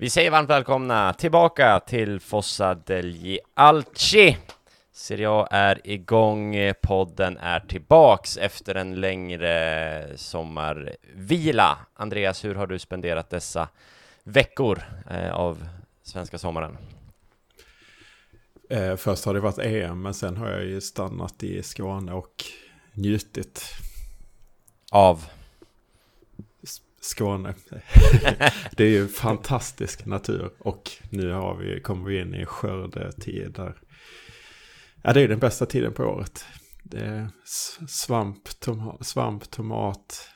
Vi säger varmt välkomna tillbaka till Fossa degli Alci. Serie A är igång, podden är tillbaks efter en längre sommarvila. Andreas, hur har du spenderat dessa veckor eh, av svenska sommaren? Eh, först har det varit EM, men sen har jag ju stannat i Skåne och njutit. Av? Skåne. det är ju fantastisk natur och nu har vi, kommer vi in i skördetid där. Ja, det är den bästa tiden på året. Det är svamp, tom, svamp tomat,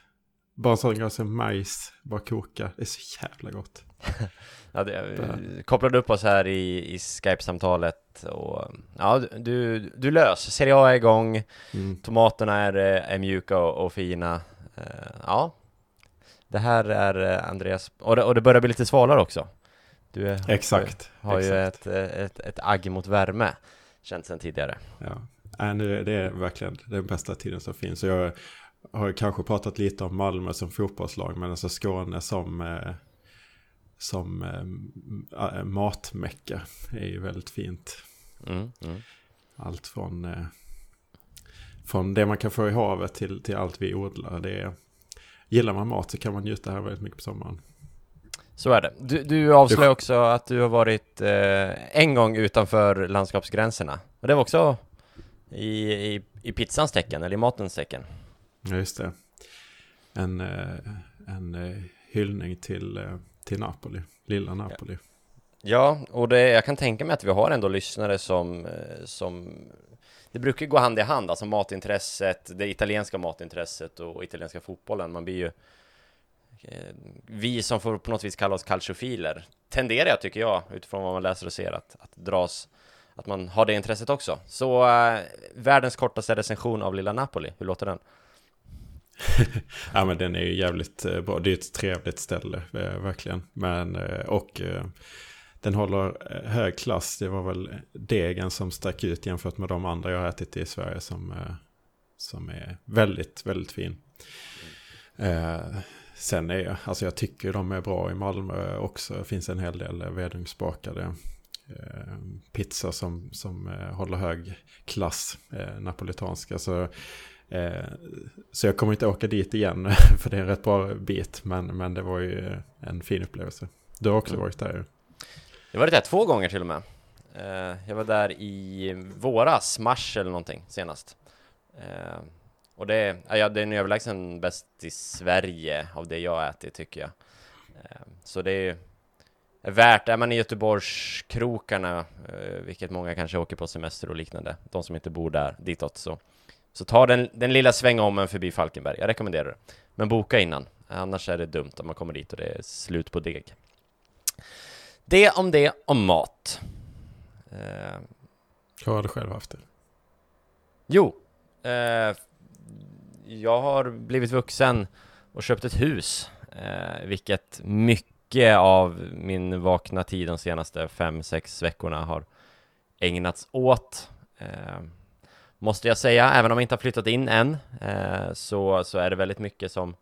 bara sån grej som majs, bara koka. Det är så jävla gott. ja, det, kopplade upp oss här i, i Skype-samtalet och ja, du, du löser. Serie A är igång, mm. tomaterna är, är mjuka och, och fina. Uh, ja, det här är eh, Andreas, och det, och det börjar bli lite svalare också. Du är, exakt. har exakt. ju ett, ett, ett agg mot värme, känt sedan tidigare. Ja, äh, det är verkligen den bästa tiden som finns. Jag har kanske pratat lite om Malmö som fotbollslag, men alltså Skåne som, eh, som äh, matmecka är ju väldigt fint. Mm, mm. Allt från, från det man kan få i havet till, till allt vi odlar. Det är, gillar man mat så kan man njuta här väldigt mycket på sommaren. Så är det. Du, du avslöjar också att du har varit eh, en gång utanför landskapsgränserna. Och det var också i, i, i pizzans tecken, eller i matens tecken. Ja, just det. En, eh, en eh, hyllning till, eh, till Napoli, lilla Napoli. Ja, och det, jag kan tänka mig att vi har ändå lyssnare som, som det brukar gå hand i hand, alltså matintresset, det italienska matintresset och italienska fotbollen. Man blir ju eh, vi som får på något vis kalla oss calciofiler tenderar jag, tycker jag, utifrån vad man läser och ser, att, att dras att man har det intresset också. Så äh, världens kortaste recension av Lilla Napoli, hur låter den? ja men den är ju jävligt eh, bra, det är ett trevligt ställe, verkligen. Men, och den håller eh, hög klass. Det var väl degen som stack ut jämfört med de andra jag har ätit i Sverige som, eh, som är väldigt, väldigt fin. Eh, sen är jag, alltså jag tycker de är bra i Malmö också. Det finns en hel del vedugnsbakade eh, pizza som, som eh, håller hög klass, eh, napolitanska. Så, så jag kommer inte åka dit igen för det är en rätt bra bit. Men, men det var ju en fin upplevelse. Du har också varit där. Jag var där två gånger till och med. Eh, jag var där i våras, mars eller någonting senast. Eh, och det, är, ja, det är en överlägsen bäst i Sverige av det jag ätit tycker jag. Eh, så det är värt, är man i Göteborgskrokarna, vilket många kanske åker på semester och liknande, de som inte bor där ditåt, så, så ta den, den lilla svängommen förbi Falkenberg. Jag rekommenderar det. Men boka innan, annars är det dumt om man kommer dit och det är slut på deg. Det om det om mat. Eh, har du själv haft det? Jo, eh, jag har blivit vuxen och köpt ett hus, eh, vilket mycket av min vakna tid de senaste fem sex veckorna har ägnats åt. Eh, måste jag säga, även om jag inte har flyttat in än, eh, så, så är det väldigt mycket som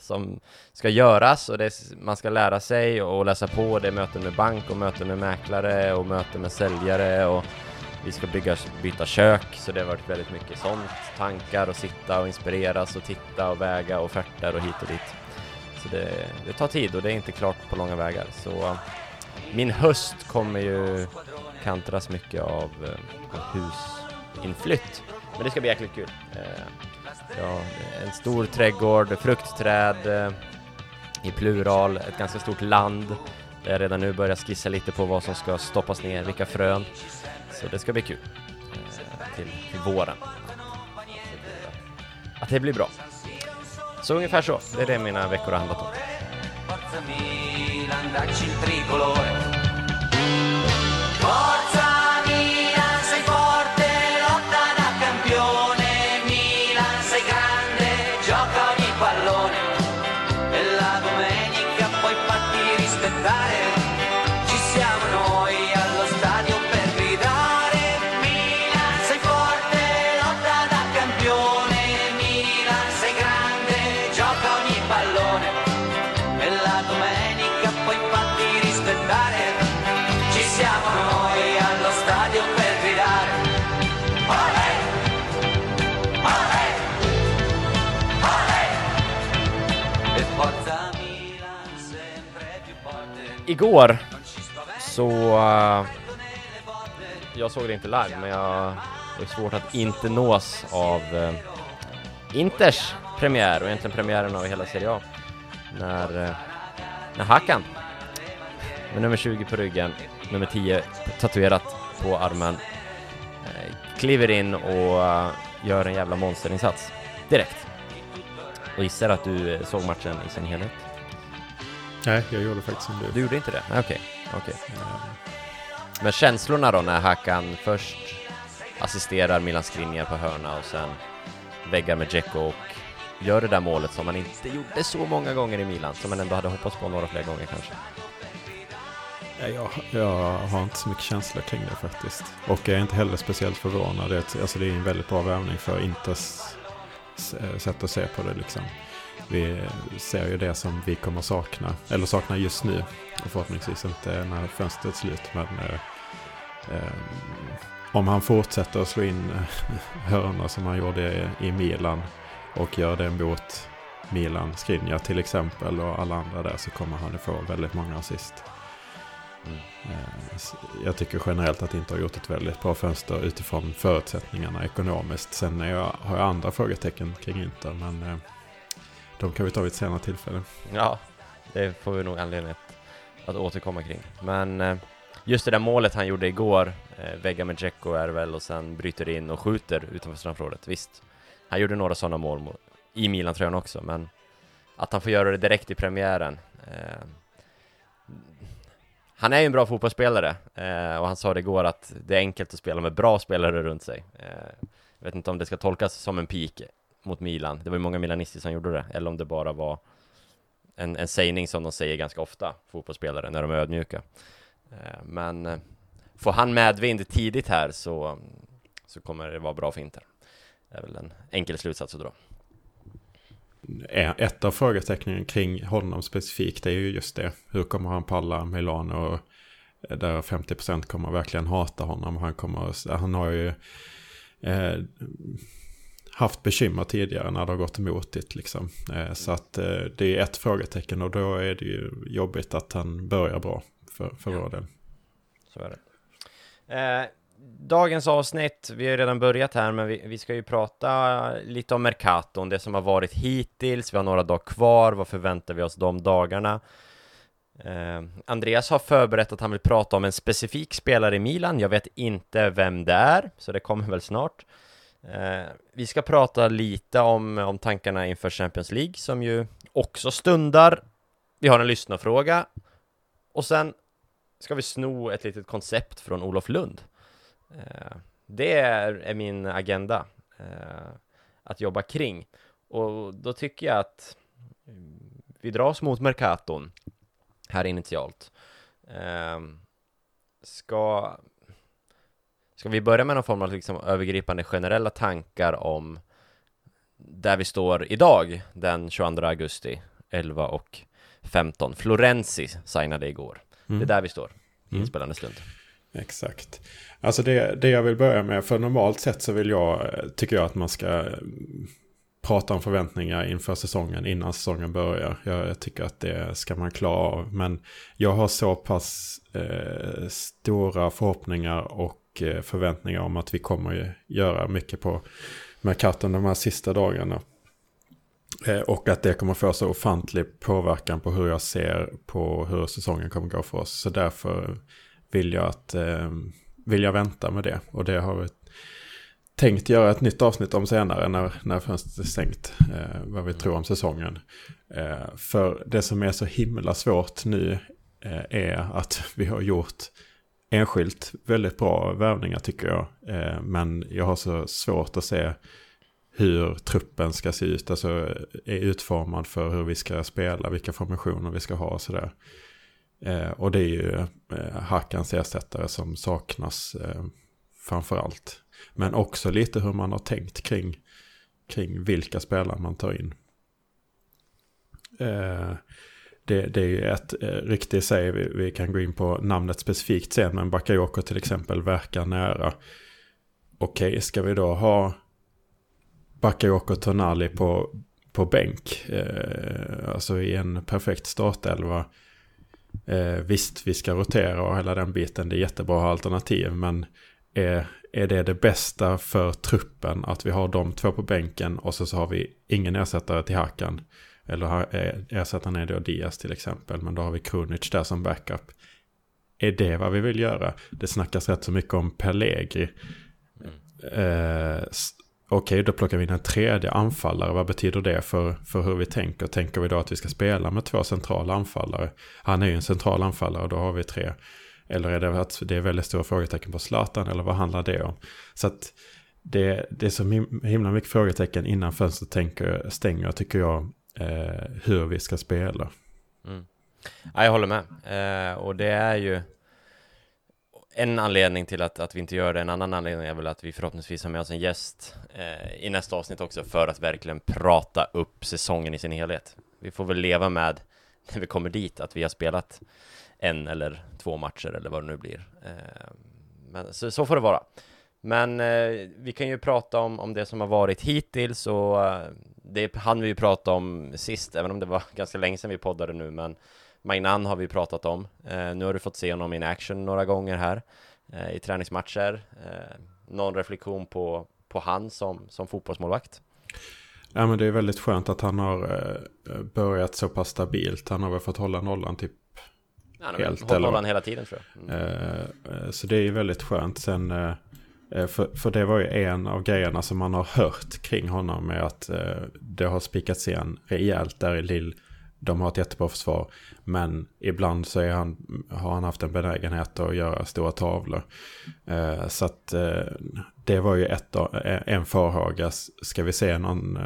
som ska göras och det, man ska lära sig och läsa på. Det är möten med bank och möten med mäklare och möten med säljare och vi ska bygga, byta kök så det har varit väldigt mycket sånt. Tankar och sitta och inspireras och titta och väga offerter och hit och dit. Så det, det tar tid och det är inte klart på långa vägar. Så min höst kommer ju kantras mycket av eh, av husinflytt. Men det ska bli jäkligt kul. Eh, Ja, en stor trädgård, fruktträd eh, i plural, ett ganska stort land där jag redan nu börjar skissa lite på vad som ska stoppas ner, vilka frön. Så det ska bli kul eh, till, till våren. Att det blir bra. Så ungefär så, det är det mina veckor har handlat om. Igår så... Uh, jag såg det inte live, men jag... Det är svårt att inte nås av uh, Inters premiär och egentligen premiären av hela Serie A. När, uh, när Hakan med nummer 20 på ryggen, nummer 10 tatuerat på armen, kliver in och gör en jävla monsterinsats direkt. Och gissar att du såg matchen i sin helhet? Nej, jag gjorde faktiskt som du. Du gjorde inte det? Okej, okay. okej. Okay. Men känslorna då när Hakan först assisterar Milan Skriniar på hörna och sen väggar med Dzeko och gör det där målet som man inte gjorde så många gånger i Milan, som man ändå hade hoppats på några fler gånger kanske. Jag, jag har inte så mycket känslor kring det faktiskt. Och jag är inte heller speciellt förvånad. Alltså det är en väldigt bra värvning för Inters sätt att se på det liksom. Vi ser ju det som vi kommer sakna, eller saknar just nu. Och förhoppningsvis inte när fönstret är slut. Men eh, om han fortsätter att slå in eh, hörnor som han gjorde i Milan och gör det mot Milan, Skriniar till exempel och alla andra där så kommer han att få väldigt många assist. Mm. Eh, jag tycker generellt att Inter har gjort ett väldigt bra fönster utifrån förutsättningarna ekonomiskt. Sen jag, har jag andra frågetecken kring Inter, men eh, de kan vi ta vid ett senare tillfälle. Ja, det får vi nog anledning att, att återkomma kring. Men eh, just det där målet han gjorde igår, eh, vägga med Dzeko är väl och sen bryter in och skjuter utanför straffområdet. Visst, han gjorde några sådana mål i Milan-tröjan också, men att han får göra det direkt i premiären eh, han är ju en bra fotbollsspelare eh, och han sa det igår att det är enkelt att spela med bra spelare runt sig. Eh, jag vet inte om det ska tolkas som en pik mot Milan. Det var ju många milanister som gjorde det, eller om det bara var en, en sägning som de säger ganska ofta, fotbollsspelare, när de är ödmjuka. Eh, men eh, får han medvind tidigt här så, så kommer det vara bra för Inter. Det är väl en enkel slutsats att dra ett av frågetecknen kring honom specifikt är ju just det. Hur kommer han palla Milano? Eh, där 50% kommer verkligen hata honom. Han, kommer, alltså, han har ju eh, haft bekymmer tidigare när det har gått emot det. Liksom. Eh, så att eh, det är ett frågetecken och då är det ju jobbigt att han börjar bra för, för vår del. Så är det. Eh, dagens avsnitt, vi har redan börjat här, men vi, vi, ska ju prata lite om Mercaton, det som har varit hittills, vi har några dagar kvar, vad förväntar vi oss de dagarna? Eh, Andreas har förberett att han vill prata om en specifik spelare i Milan, jag vet inte vem det är, så det kommer väl snart. Eh, vi ska prata lite om, om tankarna inför Champions League, som ju också stundar. Vi har en lyssnarfråga, och sen ska vi sno ett litet koncept från Olof Lund. Eh, det är, är min agenda eh, att jobba kring. Och då tycker jag att vi dras mot Mercaton här initialt. Eh, ska, ska vi börja med någon form av liksom övergripande generella tankar om där vi står idag, den 22 augusti, 11 och 15. Florenzi signade igår. Mm. Det är där vi står, mm. inspelande stund. Exakt. Alltså det, det jag vill börja med, för normalt sett så vill jag, tycker jag att man ska mm, prata om förväntningar inför säsongen innan säsongen börjar. Jag tycker att det ska man klara av. Men jag har så pass eh, stora förhoppningar och eh, förväntningar om att vi kommer göra mycket på Mercaton de här sista dagarna. Eh, och att det kommer få så ofantlig påverkan på hur jag ser på hur säsongen kommer gå för oss. Så därför vill jag, att, eh, vill jag vänta med det. Och det har vi tänkt göra ett nytt avsnitt om senare när, när fönstret är stängt. Eh, vad vi tror om säsongen. Eh, för det som är så himla svårt nu eh, är att vi har gjort enskilt väldigt bra värvningar tycker jag. Eh, men jag har så svårt att se hur truppen ska se ut. Alltså är utformad för hur vi ska spela, vilka formationer vi ska ha och sådär. Eh, och det är ju eh, Hackans ersättare som saknas eh, framför allt. Men också lite hur man har tänkt kring, kring vilka spelare man tar in. Det, det, är ju ett eh, rykte i sig, vi, vi, kan gå in på namnet specifikt sen, men Bakayoko till exempel verkar nära. Okej, okay, ska vi då ha Bakayoko Tonali på, på bänk, eh, alltså i en perfekt startelva Eh, visst, vi ska rotera och hela den biten. Det är jättebra att ha alternativ. Men är, är det det bästa för truppen att vi har de två på bänken och så, så har vi ingen ersättare till Hakan. Eller ersättaren är då Diaz till exempel. Men då har vi Krunic där som backup. Är det vad vi vill göra? Det snackas rätt så mycket om Pellegri. Mm. Eh, Okej, okay, då plockar vi in en tredje anfallare. Vad betyder det för, för hur vi tänker? Tänker vi då att vi ska spela med två centrala anfallare? Han är ju en central anfallare och då har vi tre. Eller är det att det är väldigt stora frågetecken på Zlatan? Eller vad handlar det om? Så att det, det är så himla mycket frågetecken innan fönstret tänker, stänger, tycker jag, eh, hur vi ska spela. Mm. Ja, jag håller med. Eh, och det är ju en anledning till att, att vi inte gör det, en annan anledning är väl att vi förhoppningsvis har med oss en gäst eh, i nästa avsnitt också för att verkligen prata upp säsongen i sin helhet. Vi får väl leva med när vi kommer dit att vi har spelat en eller två matcher eller vad det nu blir. Eh, men så, så, får det vara. Men eh, vi kan ju prata om, om det som har varit hittills och eh, det hann vi ju prata om sist, även om det var ganska länge sedan vi poddade nu, men Magnan har vi pratat om. Eh, nu har du fått se honom in action några gånger här eh, i träningsmatcher. Eh, någon reflektion på, på han som, som fotbollsmålvakt? Ja men det är väldigt skönt att han har eh, börjat så pass stabilt. Han har väl fått hålla nollan typ ja, han helt. Hållit nollan hela tiden tror jag. Mm. Eh, så det är väldigt skönt. Sen eh, Eh, för, för det var ju en av grejerna som man har hört kring honom med att eh, det har spikats igen rejält där i Lill de har ett jättebra försvar. Men ibland så är han, har han haft en benägenhet att göra stora tavlor. Eh, så att eh, det var ju ett, eh, en farhaga. Ska vi se någon,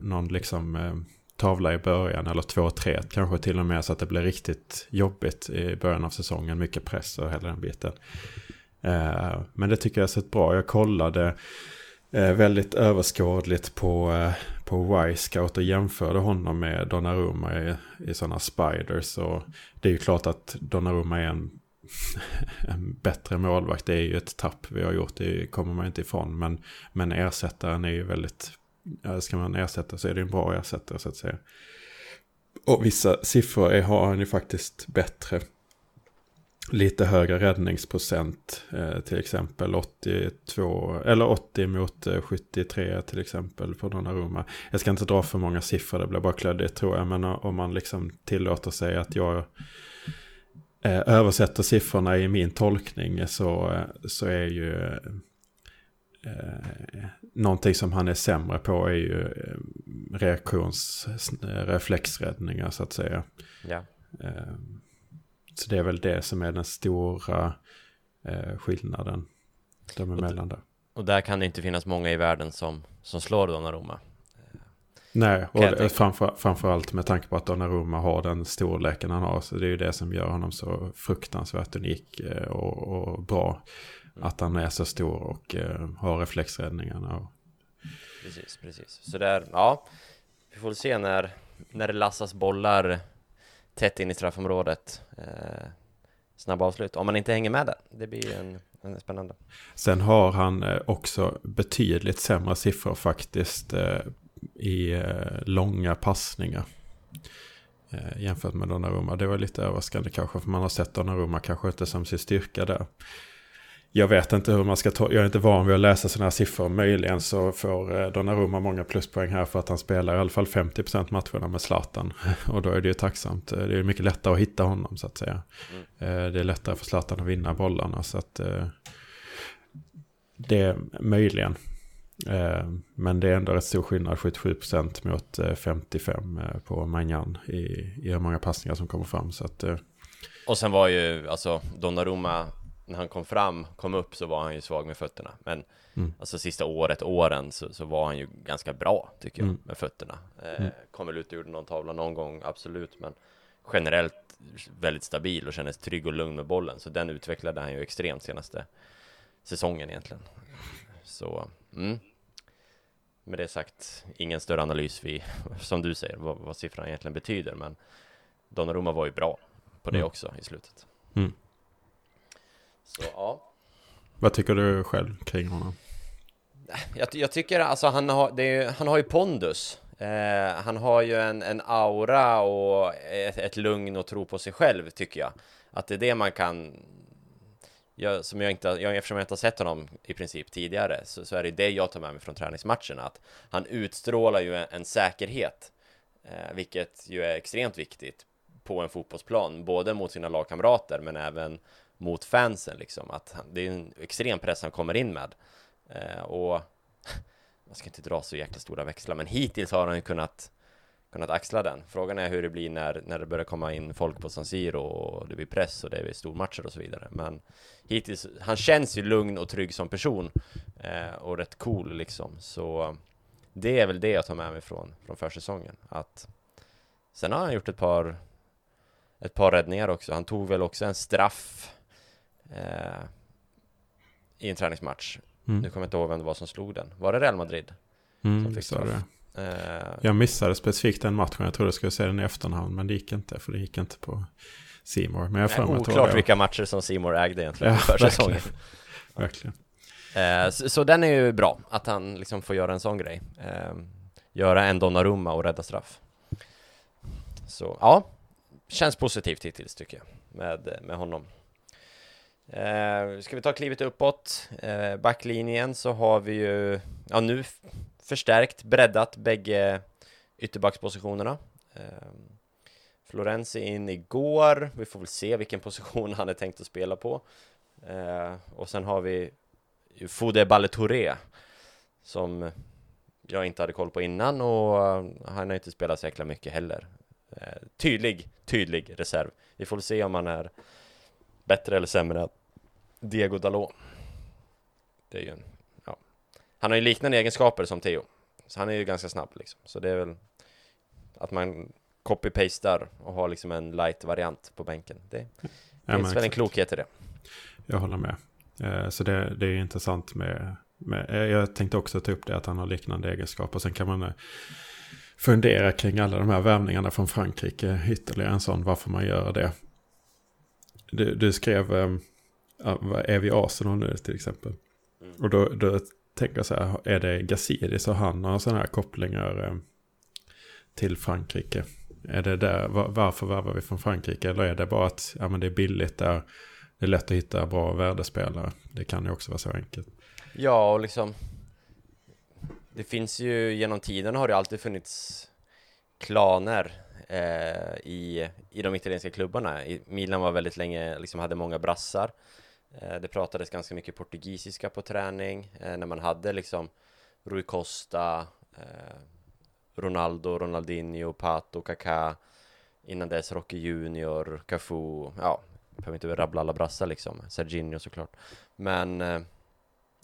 någon liksom eh, tavla i början eller två, tre kanske till och med så att det blir riktigt jobbigt i början av säsongen. Mycket press och hela den biten. Eh, men det tycker jag har sett bra. Jag kollade eh, väldigt överskådligt på, eh, på Y-Scout och jämförde honom med Donnarumma i, i sådana spiders. Och det är ju klart att Donnarumma är en, en bättre målvakt. Det är ju ett tapp vi har gjort, det kommer man inte ifrån. Men, men ersättaren är ju väldigt, ska man ersätta så är det en bra ersättare så att säga. Och vissa siffror är, har han ju faktiskt bättre lite högre räddningsprocent. Eh, till exempel 82, eller 80 mot 73 eh, till exempel på Donnarumma. Jag ska inte dra för många siffror, det blir bara klöddigt tror jag. Men om man liksom tillåter sig att jag eh, översätter siffrorna i min tolkning så, så är ju eh, någonting som han är sämre på är ju eh, reaktionsreflexräddningar så att säga. Ja. Eh, så det är väl det som är den stora eh, skillnaden de emellan där. Och där kan det inte finnas många i världen som, som slår Donnarumma. Nej, och framför, framförallt med tanke på att Donnarumma har den storleken han har. Så det är ju det som gör honom så fruktansvärt unik eh, och, och bra. Mm. Att han är så stor och uh, har reflexräddningarna. Och... Precis, precis. Så där, ja. Vi får se när, när det lassas bollar tätt in i straffområdet. Eh, snabba avslut, om man inte hänger med där. Det blir en, en spännande. Sen har han eh, också betydligt sämre siffror faktiskt eh, i eh, långa passningar. Eh, jämfört med Donnarumma. Det var lite överraskande kanske, för man har sett Donnarumma kanske inte som sin styrka där jag vet inte hur man ska ta, jag är inte van vid att läsa sådana här siffror. Möjligen så får eh, Donnarumma många pluspoäng här för att han spelar i alla fall 50% matcherna med Zlatan. Och då är det ju tacksamt. Eh, det är mycket lättare att hitta honom så att säga. Mm. Eh, det är lättare för Zlatan att vinna bollarna så att det är möjligen. Men det är ändå rätt stor skillnad, 77% mot 55% på Magnan i, i hur många passningar som kommer fram. Så att, och sen var ju alltså Donnarumma när han kom fram, kom upp så var han ju svag med fötterna. Men mm. alltså sista året, åren så, så var han ju ganska bra tycker jag mm. med fötterna. Eh, mm. Kom väl ut och gjorde någon tavla någon gång, absolut. Men generellt väldigt stabil och kändes trygg och lugn med bollen. Så den utvecklade han ju extremt senaste säsongen egentligen. Så, mm. Med det sagt, ingen större analys vi, som du säger, vad, vad siffran egentligen betyder. Men Donnarumma var ju bra på det mm. också i slutet. Så ja. Vad tycker du själv kring honom? Jag, jag tycker alltså han har, är, han har ju pondus Eh, han har ju en, en aura och ett, ett lugn och tro på sig själv tycker jag. Att det är det man kan jag, som jag inte, jag, eftersom jag inte har sett honom i princip tidigare så, så är det det jag tar med mig från träningsmatcherna att han utstrålar ju en, en säkerhet eh, vilket ju är extremt viktigt på en fotbollsplan både mot sina lagkamrater men även mot fansen liksom att han, det är en extrem press han kommer in med eh, och man ska inte dra så jäkla stora växlar men hittills har han ju kunnat kunnat axla den. Frågan är hur det blir när, när det börjar komma in folk på San Siro och det blir press och det blir stormatcher och så vidare. Men hittills, han känns ju lugn och trygg som person eh, och rätt cool liksom. Så det är väl det jag tar med mig från, från försäsongen. Att sen har han gjort ett par ett par räddningar också. Han tog väl också en straff eh, i en träningsmatch. Mm. Nu kommer jag inte ihåg vem det var som slog den. Var det Real Madrid? Mm, som fick straff? Uh, jag missade specifikt den matchen. Jag trodde jag skulle se den i efterhand. Men det gick inte. För det gick inte på Simor. Men jag får mig Oklart vilka matcher som Simor ägde egentligen ja, för säsongen. verkligen. Uh, så, så, den är ju bra. Att han liksom får göra en sån grej. Uh, göra en Donnarumma och rädda straff. Så ja, känns positivt hittills tycker jag. Med, med honom. Eh, ska vi ta klivet uppåt? Eh, backlinjen så har vi ju, ja nu förstärkt, breddat bägge ytterbackspositionerna. Ehm, Florenzi in igår, vi får väl se vilken position han är tänkt att spela på. Eh, och sen har vi Fode Baletouré som jag inte hade koll på innan och han har inte spelat så jäkla mycket heller. Tydlig, tydlig reserv. Vi får väl se om han är bättre eller sämre Diego Dalot. Det är ju en han har ju liknande egenskaper som Theo. Så han är ju ganska snabb liksom. Så det är väl att man copy-pastar och har liksom en light-variant på bänken. Det ja, finns väl en klokhet i det. Jag håller med. Eh, så det, det är intressant med, med, eh, jag tänkte också ta upp det att han har liknande egenskaper. Sen kan man eh, fundera kring alla de här värvningarna från Frankrike. Ytterligare en sån, varför man gör det. Du, du skrev, är vi Arsenal nu till exempel? Mm. Och då, då tänker så här, är det Gazidis och han har sådana här kopplingar eh, till Frankrike? Är det där, varför värvar vi från Frankrike? Eller är det bara att ja, men det är billigt där, det är lätt att hitta bra värdespelare? Det kan ju också vara så enkelt. Ja, och liksom det finns ju genom tiden har det alltid funnits klaner eh, i, i de italienska klubbarna. I, Milan var väldigt länge, liksom hade många brassar. Eh, det pratades ganska mycket portugisiska på träning eh, när man hade liksom Rui Costa, eh, Ronaldo, Ronaldinho, Pato, Kaká. Innan dess Rocky Junior, Cafu, ja, behöver inte rabbla alla brassar liksom, Serginho såklart. Men eh,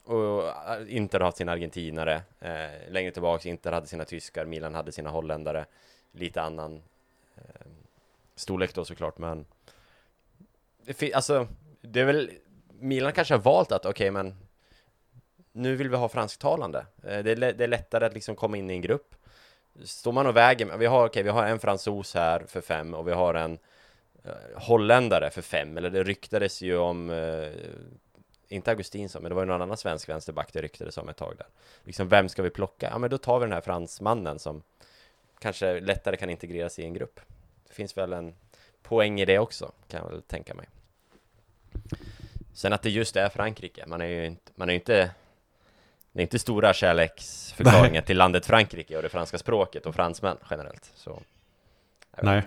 och eh, Inter har haft sina argentinare eh, Längre tillbaks, Inter hade sina tyskar, Milan hade sina holländare. Lite annan Ehm, storlek då såklart men det Alltså, det är väl Milan kanske har valt att, okej okay, men nu vill vi ha fransktalande. Eh, det är, det är lättare att liksom komma in i en grupp. Står man och väger, vi har, okay, vi har en fransos här för fem och vi har en eh, holländare för fem, eller det ryktades ju om eh, inte Augustinsson, men det var ju någon annan svensk vänsterback det ryktades om ett tag där. Liksom, vem ska vi plocka? Ja, men då tar vi den här fransmannen som kanske lättare kan integreras i en grupp. Det finns väl en poäng i det också, kan jag väl tänka mig. Sen att det just är Frankrike, man är ju inte, man är inte det är inte stora kärleksförklaringar till landet Frankrike och det franska språket och fransmän generellt. Så, Nej.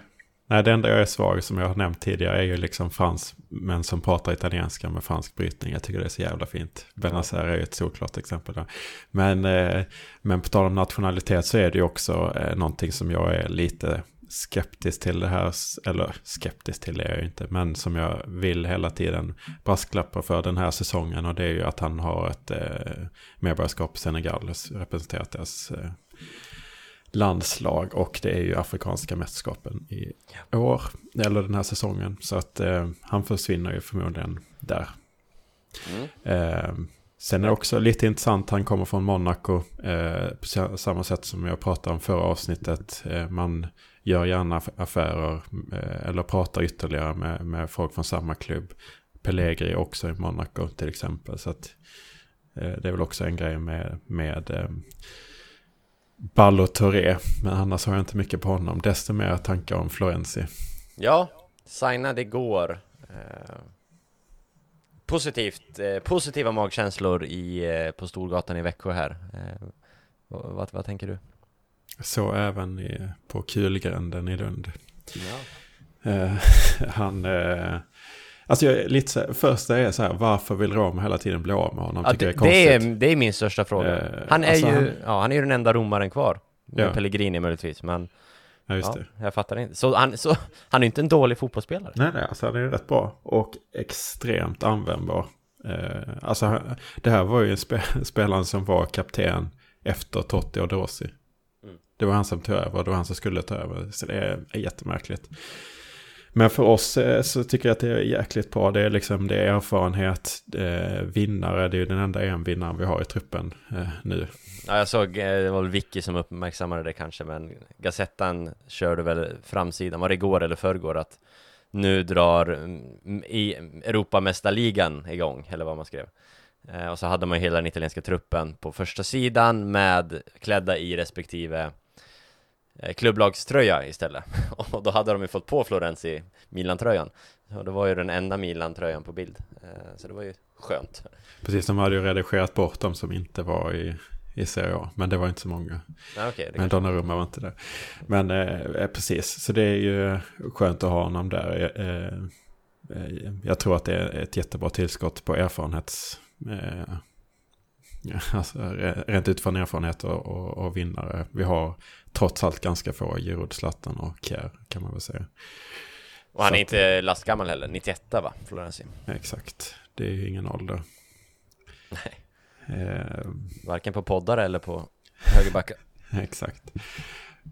Nej, det enda jag är svag som jag har nämnt tidigare är ju liksom fransmän som pratar italienska med fransk brytning. Jag tycker det är så jävla fint. Benazer är ju ett solklart exempel där. Men, eh, men på tal om nationalitet så är det ju också eh, någonting som jag är lite skeptisk till det här, eller skeptisk till det är jag ju inte, men som jag vill hela tiden brasklappa för den här säsongen och det är ju att han har ett eh, medborgarskap i Senegal, representerat deras eh, landslag och det är ju afrikanska mästerskapen i år, eller den här säsongen, så att eh, han försvinner ju förmodligen där. Mm. Eh, Sen är det också lite intressant, han kommer från Monaco, eh, på samma sätt som jag pratade om förra avsnittet. Eh, man gör gärna affärer eh, eller pratar ytterligare med, med folk från samma klubb. Pellegri också i Monaco till exempel. Så att, eh, det är väl också en grej med, med, eh, Ballo Touré. Men annars har jag inte mycket på honom. Desto mer tankar om Florenzi. Ja, signade igår. Eh, positivt, eh, positiva magkänslor i, eh, på Storgatan i Växjö här. Eh, vad, vad, tänker du? Så även i, på Kulgränden i Lund. Ja. Eh, han... Alltså jag är lite så här, första är så här, varför vill Roma hela tiden bli av med honom? Ja, det, är det, är, det är min största fråga. Eh, han, är alltså ju, han- ja, han är ju den enda romaren kvar. Ja. Pellegrini möjligtvis, men Ja, just ja, det. jag fattar inte. Så han, så, han är inte en dålig fotbollsspelare. Nej, nej, alltså han är ju rätt bra och extremt användbar. Eh, alltså det här var ju en spe, spelare som var kapten efter Totti och Dossi. Mm. Det var han som tog över, det var han som skulle ta över. Så det är, är jättemärkligt. Men för oss eh, så tycker jag att det är jäkligt bra. Det är liksom det är erfarenhet, eh, vinnare. Det är ju den enda en-vinnaren vi har i truppen eh, nu. Ja, jag såg, eh, det var väl Vicky som uppmärksammade det kanske, men Gazettan körde väl framsidan, var det igår eller förrgår, att nu drar mm, i Europamästarligan igång, eller vad man skrev. Eh, och så hade man ju hela den italienska truppen på första sidan med klädda i respektive klubblagströja istället. och då hade de ju fått på Florenzi Milan-tröjan. Och det var ju den enda Milan-tröjan på bild. Eh, så det var ju skönt. Precis, de hade ju redigerat bort de som inte var i, i Serie A. Men det var inte så många. Okej, det Men Donnarumma var inte där. Men eh, eh, precis, så det är ju skönt att ha honom där. Eh, eh, jag tror att det är ett jättebra tillskott på erfarenhets... Eh, alltså, re- rent utifrån erfarenhet och, och, och vinnare. Vi har trots allt ganska få Giroud, Zlatan och Kjär kan man väl säga. Och han är Så inte lastgammal heller, 91 va, Florenzi? Exakt, det är ju ingen ålder. Nej. Eh, Varken på poddar eller på högerbackar. Exakt.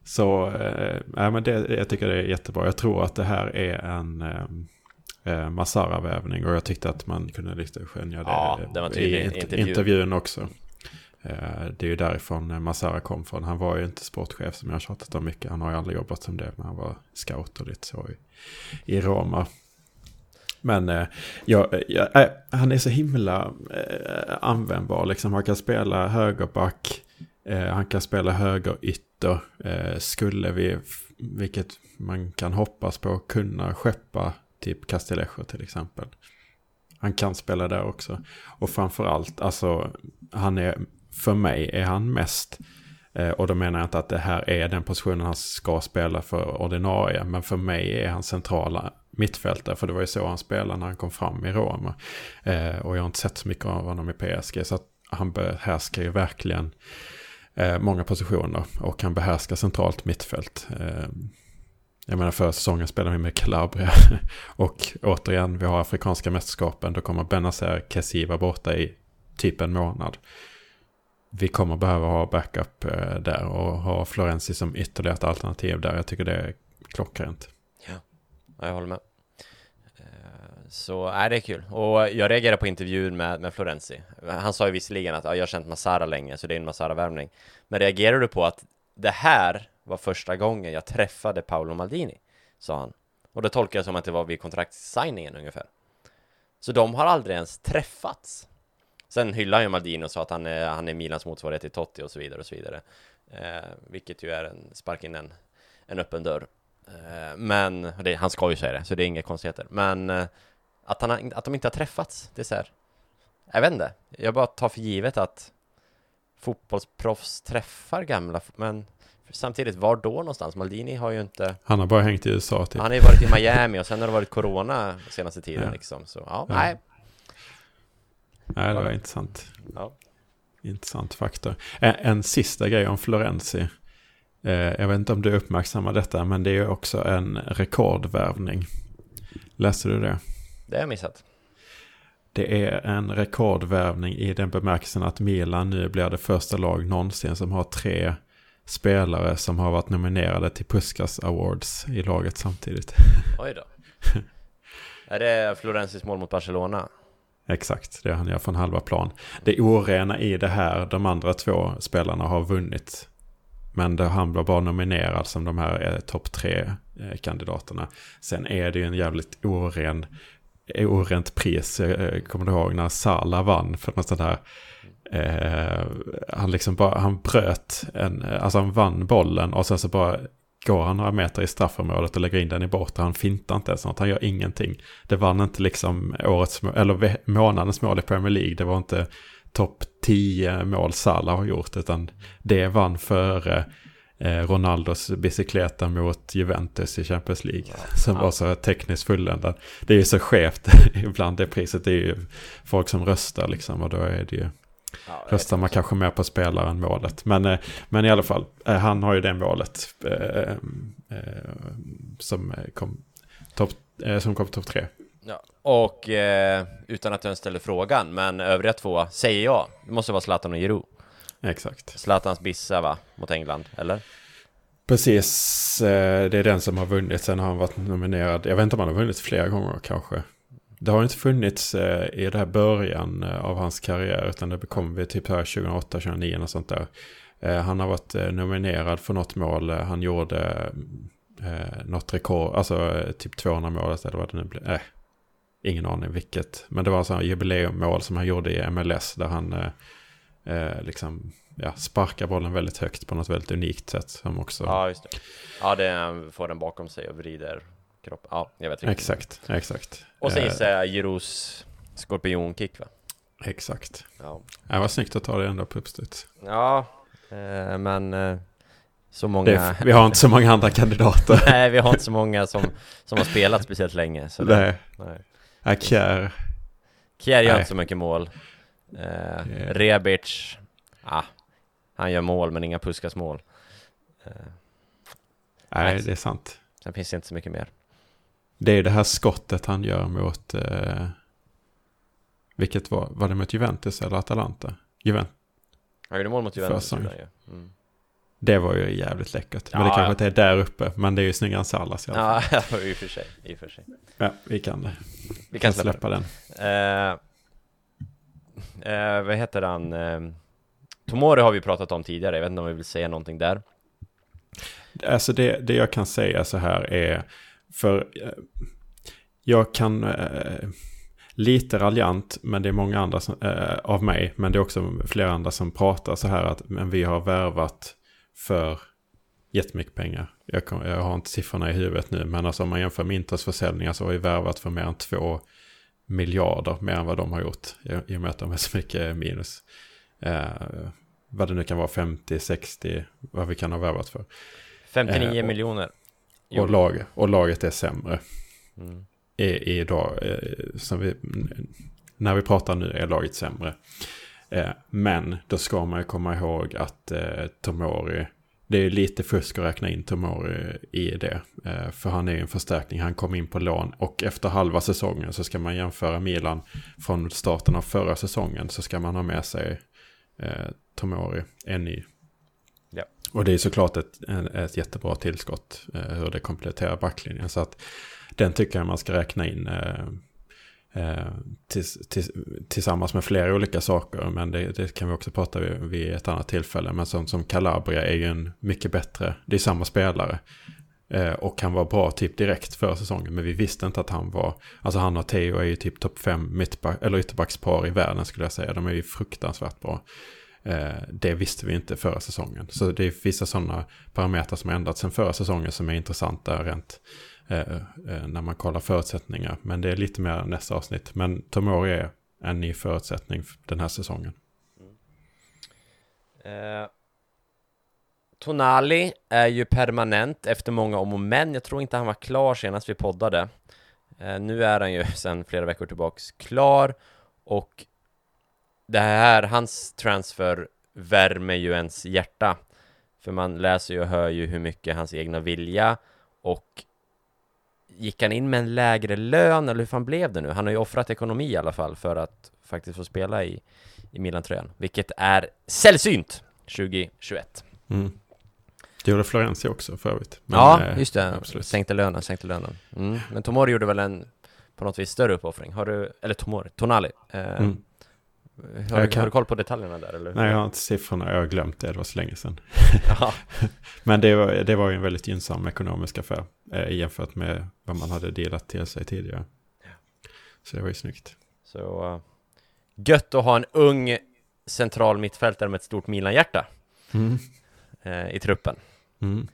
Så eh, men det, jag tycker det är jättebra. Jag tror att det här är en eh, eh, Masara-vävning och jag tyckte att man kunde lite skönja det Ja, det i i int- intervjun. intervjun också. Eh, det är ju därifrån eh, Masara kom från. Han var ju inte sportchef som jag har tjatat om mycket. Han har ju aldrig jobbat som det, men han var scout och lite så i, i Roma. Men eh, ja, eh, ja, han är så himla eh, användbar. Liksom. Han kan spela högerback, eh, han kan spela högerytter. Eh, skulle vi, vilket man kan hoppas på, kunna skeppa typ Castillejo till exempel. Han kan spela där också. Och framförallt, alltså, han är, för mig är han mest, eh, och då menar jag inte att det här är den positionen han ska spela för ordinarie, men för mig är han centrala mittfältare, för det var ju så han spelade när han kom fram i Roma. Eh, och jag har inte sett så mycket av honom i PSG, så att han behärskar ju verkligen eh, många positioner och han behärskar centralt mittfält. Jag menar förra säsongen spelade vi med Calabria och återigen vi har afrikanska mästerskapen. Då kommer Benazer Kessie vara borta i typ en månad. Vi kommer behöva ha backup eh, där och ha Florenzi som ytterligare ett alternativ där. Jag tycker det är klockrent. Ja, jag håller med. Eh, så, är det är kul. Och jag reagerade på intervjun med, med Florenzi. Han sa ju visserligen att ja, jag har känt Masara länge, så det är en Masara-värvning. Men reagerar du på att det här var första gången jag träffade Paolo Maldini? Sa han. Och det tolkar jag som att det var vid kontraktssigningen ungefär. Så de har aldrig ens träffats. Sen hyllar han ju Maldini och sa att han är, han är Milans motsvarighet till Totti och så vidare och så vidare. Eh, vilket ju är en spark in en, en öppen dörr. Eh, Men, det, han ska ju säga det, så det är inga konstigheter. Men eh, att, han, har- att de inte har träffats, det är så här. Jag vet inte, jag bara tar för givet att fotbollsproffs träffar gamla, men samtidigt, var då någonstans? Maldini har ju inte, Han har bara hängt i USA typ. han har ju varit i Miami och sen har det varit Corona senaste tiden Ja. liksom, så ja, Ja. nej. Nej, det var intressant. Ja. Intressant faktor. En, en sista grej om Florenzi. Eh, jag vet inte om du uppmärksammar detta, men det är också en rekordvärvning. Läste du det? Det har jag missat. Det är en rekordvärvning i den bemärkelsen att Milan nu blir det första lag någonsin som har tre spelare som har varit nominerade till Puskas Awards i laget samtidigt. Oj då. är det Florensis mål mot Barcelona? Exakt, det han gör från halva plan. Det orena i det här, de andra två spelarna har vunnit. Men det, han blir bara nominerad som de här eh, topp tre eh, kandidaterna. Sen är det ju en jävligt oren, eh, orent pris. Jag eh, kommer du ihåg när Sala vann för något sånt här Eh, han liksom bara, han bröt en, eh, alltså han vann bollen och sen så bara går han några meter i straffområdet och lägger in den i bortre. Han fintar inte ens något, han gör ingenting. Det vann inte liksom årets, eller månadens mål i Premier League. Det var inte topp 10 mål Salah har gjort, utan det vann före eh, Ronaldos bicykleta mot Juventus i Champions League. Som var så tekniskt fulländad. Det är ju så skevt ibland det priset. Det är ju folk som röstar liksom och då är det ju Ja, Röstar man kanske mer på spelaren än målet. Men, eh, men i alla fall, eh, han har ju det målet eh, som kom topp som kom topp tre. Ja, och utan att jag ens ställer frågan, men övriga två säger jag. Det måste vara Zlatan och Giroud. Exakt. Zlatans bissa va, mot England, eller? Precis, det är den som har vunnit. Sen har han varit nominerad. Jag vet inte om han har vunnit flera gånger kanske. Det har inte funnits eh, i det här början eh, av hans karriär utan det kom vi typ här 2008-2009 och sånt där. Eh, han har varit eh, nominerad för något mål. Eh, han gjorde något rekord, alltså typ 200 mål alltså, eller vad det nu blev. Eh, ingen aning vilket. Men det var alltså jubileummål som han gjorde i MLS där han eh, liksom ja, sparkar bollen väldigt högt på något väldigt unikt sätt. Som också... Ja, just det. Ja, det får den bakom sig och vrider kroppen. Ja, jag vet riktigt. Exakt, exakt. Och sen gissar jag Giros skorpionkick va? Exakt. Ja. Det var snyggt att ta det ändå på uppstuds. Ja, eh, men eh, så många... Det, vi har inte så många andra kandidater. nej, vi har inte så många som, som har spelat speciellt länge. Så nej. nej. Ja, Kjär. Kjär gör nej. inte så mycket mål. Eh, yeah. Rebic, ah, han gör mål men inga Puskas mål. Eh, nej, det är sant. Sen finns det inte så mycket mer. Det är det här skottet han gör mot... Eh, vilket var, var det mot Juventus eller Atalanta? Juventus. Han gjorde mål mot Juventus. Mm. Det var ju jävligt läckert. Ja, men det kanske ja. inte är där uppe. Men det är ju snyggare än Salas i alla fall. Ja, i och för sig. I och för sig. Ja, vi kan, vi kan släppa, släppa den. Uh, uh, vad heter han? Uh, Tomori har vi pratat om tidigare. Jag vet inte om vi vill säga någonting där. Alltså det, det jag kan säga så här är för eh, jag kan, eh, lite raljant, men det är många andra som, eh, av mig, men det är också flera andra som pratar så här att men vi har värvat för jättemycket pengar. Jag, kom, jag har inte siffrorna i huvudet nu, men alltså om man jämför med Inters försäljningar så har vi värvat för mer än två miljarder mer än vad de har gjort i och med att de är så mycket minus. Eh, vad det nu kan vara, 50, 60, vad vi kan ha värvat för. 59 eh, miljoner. Och, lag, och laget är sämre. Mm. I, idag, eh, vi, när vi pratar nu är laget sämre. Eh, men då ska man ju komma ihåg att eh, Tomori, det är lite fusk att räkna in Tomori i det. Eh, för han är ju en förstärkning, han kom in på lån. Och efter halva säsongen så ska man jämföra Milan från starten av förra säsongen. Så ska man ha med sig Tomori, en ny och det är såklart ett, ett jättebra tillskott eh, hur det kompletterar backlinjen. Så att den tycker jag man ska räkna in eh, eh, tills, tills, tillsammans med flera olika saker. Men det, det, kan vi också prata vid, vid ett annat tillfälle. Men som, som Calabria är ju en mycket bättre, det är samma spelare. Eh, och han var bra typ direkt för säsongen. Men vi visste inte att han var, alltså han och Theo är ju typ topp fem mittback, eller ytterbackspar i världen skulle jag säga. De är ju fruktansvärt bra. Eh, det visste vi inte förra säsongen. Så det är vissa sådana parametrar som har ändrats sedan förra säsongen som är intressanta rent eh, eh, när man kollar förutsättningar. Men det är lite mer nästa avsnitt. Men Tomori är en ny förutsättning den här säsongen. Mm. Eh, Tonali är ju permanent efter många om och men. Jag tror inte han var klar senast vi poddade. Eh, nu är han ju sedan flera veckor tillbaks klar och det här, hans transfer värmer ju ens hjärta. För man läser ju och hör ju hur mycket hans egna vilja och gick han in med en lägre lön eller hur fan blev det nu? Han har ju offrat ekonomi i alla fall för att faktiskt få spela i, i Milan-tröjan, vilket är sällsynt 2021. Mm. Det gjorde Florenzi också för övrigt. Men, ja, eh, just det. Absolut. Sänkte lönen, sänkte lönen. Mm. Men Tomori gjorde väl en på något vis större uppoffring. Har du, eller Tomori, Tonali. Eh, mm. Har, kan... har, du koll på detaljerna där eller? Nej, jag har inte siffrorna. Jag har glömt det. Det var så länge sedan. Men det var, det var ju en väldigt gynnsam ekonomisk affär eh, jämfört med vad man hade delat till sig tidigare. Så det var ju snyggt. Så uh, gött att ha en ung central mittfältare med ett stort Milan-hjärta Mm. eh, i truppen. Mm.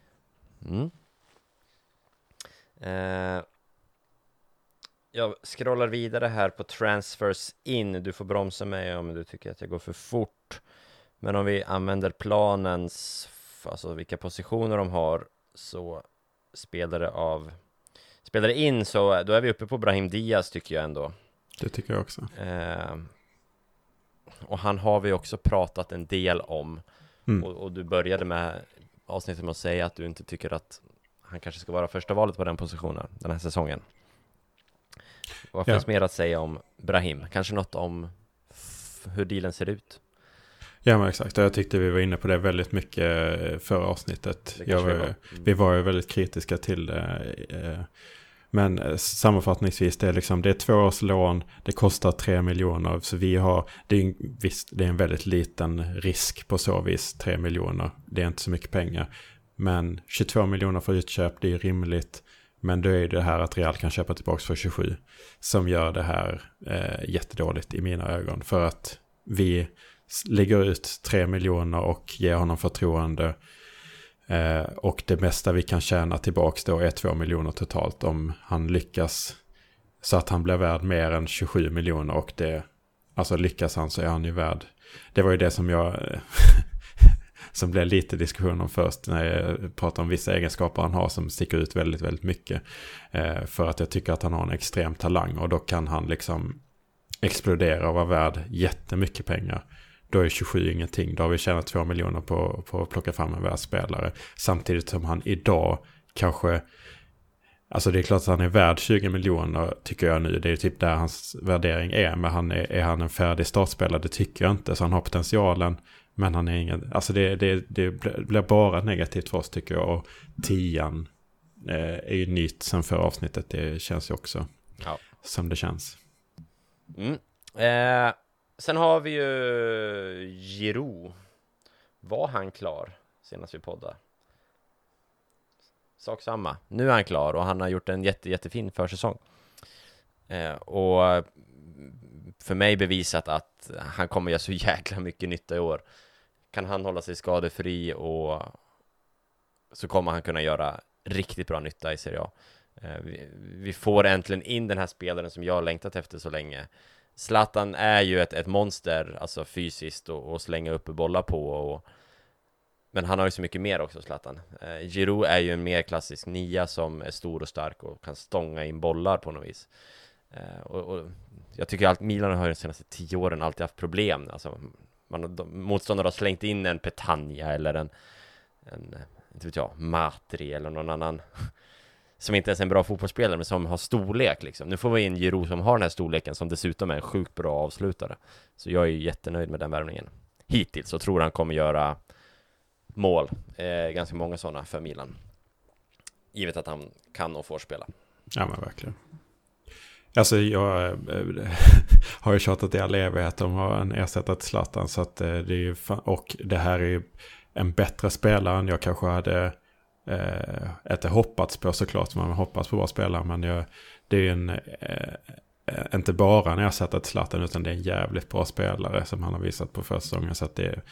Mm. Eh, jag scrollar vidare här på transfers in. Du får bromsa mig om du tycker att jag går för fort. Men om vi använder planens, alltså vilka positioner de har, så spelare av spelare in så då är vi uppe på Brahim Diaz tycker jag ändå. Det tycker jag också. Eh, och han har vi också pratat en del om. Mm. Och, och du började med avsnittet med att säga att du inte tycker att han kanske ska vara första valet på den positionen den här säsongen. Vad Ja. finns mer att säga om Brahim? Kanske något om hur dealen ser ut? Ja men exakt, jag tyckte vi var inne på det väldigt mycket eh, förra avsnittet. Var, vi var. Mm. Vi var ju väldigt kritiska till det. eh, Men eh, sammanfattningsvis, det är, liksom, det är två års lån, det kostar tre miljoner. Så vi har, det är, en- visst, det är en väldigt liten risk på så vis, tre miljoner. Det är inte så mycket pengar. Men 22 miljoner för utköp, det är rimligt. Men då är det här att Real kan köpa tillbaka för 27. Som gör det här eh, jättedåligt i mina ögon. För att vi lägger ut 3 miljoner och ger honom förtroende. Eh, och det mesta vi kan tjäna tillbaka då är 2 miljoner totalt om han lyckas. Så att han blir värd mer än 27 miljoner och det, alltså lyckas han så är han ju värd. Det var ju det som jag, som blev lite diskussion om först när jag pratar om vissa egenskaper han har som sticker ut väldigt, väldigt mycket. Eh, för att jag tycker att han har en extrem talang och då kan han liksom explodera och vara värd jättemycket pengar. Då är 27 ingenting. Då har vi tjänat 2 miljoner på, på att plocka fram en världsspelare. Samtidigt som han idag kanske... Alltså det är klart att han är värd 20 miljoner tycker jag nu. Det är typ där hans värdering är. Men han är, är han en färdig startspelare? Det tycker jag inte. Så han har potentialen. Men han är ingen... Alltså det, det, det blir bara negativt för oss tycker jag. Och tian eh, är ju nytt sen förra avsnittet. Det känns ju också Ja. som det känns. Mm. Eh, sen har vi ju Giroud. Var han klar senast vi poddade? Sak samma. Nu är han klar och han har gjort en jätte, jättefin försäsong. Eh, och för mig bevisat att han kommer göra så jäkla mycket nytta i år. Kan han hålla sig skadefri och så kommer han kunna göra riktigt bra nytta i Serie A. Eh, vi, vi får äntligen in den här spelaren som jag har längtat efter så länge. Zlatan är ju ett, ett monster, alltså fysiskt och, och slänga upp bollar på och men han har ju så mycket mer också, Zlatan. Eh, Giroud är ju en mer klassisk nia som är stor och stark och kan stånga in bollar på något vis. Eh, och, och jag tycker att Milan har ju de senaste tio åren alltid haft problem. Alltså, man, de, motståndare har slängt in en Petagna eller en, en, eh, inte vet jag, Matri eller någon annan som inte ens är en bra fotbollsspelare men som har storlek liksom. Nu får vi in Giroud som har den här storleken som dessutom är en sjukt bra avslutare. Så jag är ju jättenöjd med den värvningen. Hittills så tror han kommer göra mål, eh, ganska många sådana för Milan. Givet att han kan och får spela. Ja men verkligen. Alltså jag eh, har ju tjatat i all evighet om att ha en ersättare till Zlatan. Så att eh, det är ju fan, och det här är ju en bättre spelare än jag kanske hade eh, inte hoppats på såklart. Man hoppas på bra spelare. Men jag, det är ju en, eh, inte bara en ersättare till Zlatan utan det är en jävligt bra spelare som han har visat på förra säsongen. Så att det är,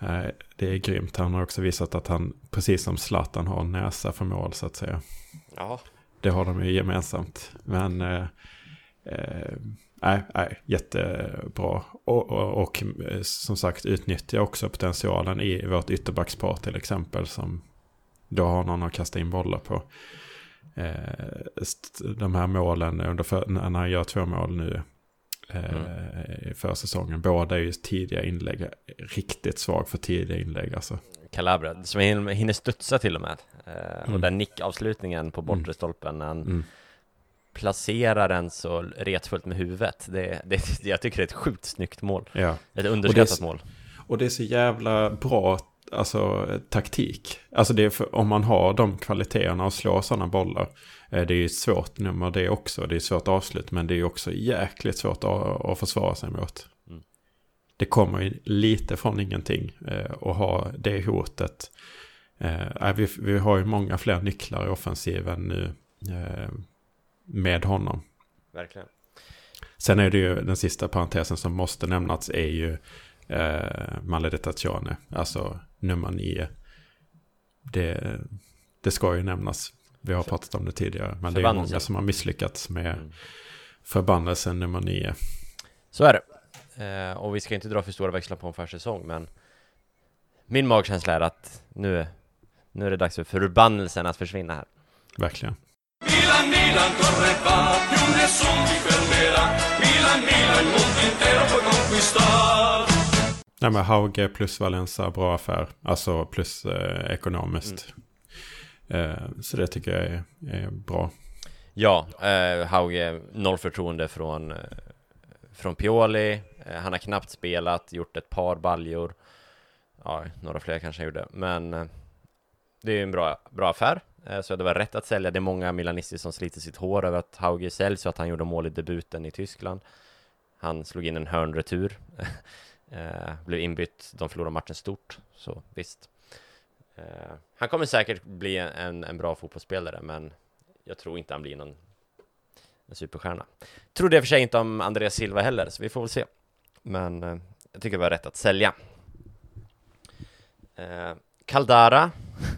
eh, det är grymt. Han har också visat att han, precis som Zlatan, har en näsa för mål så att säga. Ja, det har de ju gemensamt. Men eh, eh, nej, nej, jättebra. Och, och, och eh, som sagt utnyttja också potentialen i vårt ytterbackspar till exempel. Som då har någon att kasta in bollar på. Eh, de här målen under för, när han gör två mål nu eh, i försäsongen. Båda är ju tidiga inlägg. Riktigt svag för tidiga inlägg alltså. Calabria, som hinner studsa till och med. Eh, Och Mm. den nickavslutningen på bortre stolpen när han Mm. placerar den så retfullt med huvudet. Det, det, jag tycker det är ett sjukt snyggt mål. Ja. Ett underskattat Och det är- mål. Och det är så jävla bra alltså, taktik. Alltså det för, om man har de kvaliteterna och slår sådana bollar. eh, Det är ju ett svårt nummer det också. Det är svårt avslut men det är också jäkligt svårt att, att försvara sig mot. Mm. Det kommer ju lite från ingenting eh, och ha det hotet. Eh, vi, vi har ju många fler nycklar i offensiven nu eh, med honom. Verkligen. Sen är det ju den sista parentesen som måste nämnas är ju eh, Maledetazione, alltså nummer nio. Det, det ska ju nämnas. Vi har pratat om det tidigare, men det är många som har misslyckats med mm. förbannelsen nummer nio. Så är det. Eh, och vi ska inte dra för stora växlar på en försäsong, men min magkänsla är att nu, nu är det dags för förbannelsen att försvinna här. Verkligen. Milan, Milan, corre va, più nessun ti fermerà. Milan, Milan, il mondo intero puoi conquistar. Nej men Hauge plus Valenza, bra affär. Alltså plus eh, ekonomiskt. Mm. Eh, så det tycker jag är, är bra. Ja, eh, Hauge, noll förtroende från, eh, från Pioli. Eh, han har knappt spelat, gjort ett par baljor. Ja, några fler kanske han gjorde, men eh, det är en bra, bra affär. Eh, så det var rätt att sälja. Det är många milanister som sliter sitt hår över att Hauge säljs och att han gjorde mål i debuten i Tyskland. Han slog in en hörnretur. Eh, blev inbytt, de förlorade matchen stort, så visst. Eh, han kommer säkert bli en, en bra fotbollsspelare, men jag tror inte han blir någon en superstjärna. Trodde jag för sig inte om Andreas Silva heller, så vi får väl se. Men eh, jag tycker det var rätt att sälja. Eh, Caldara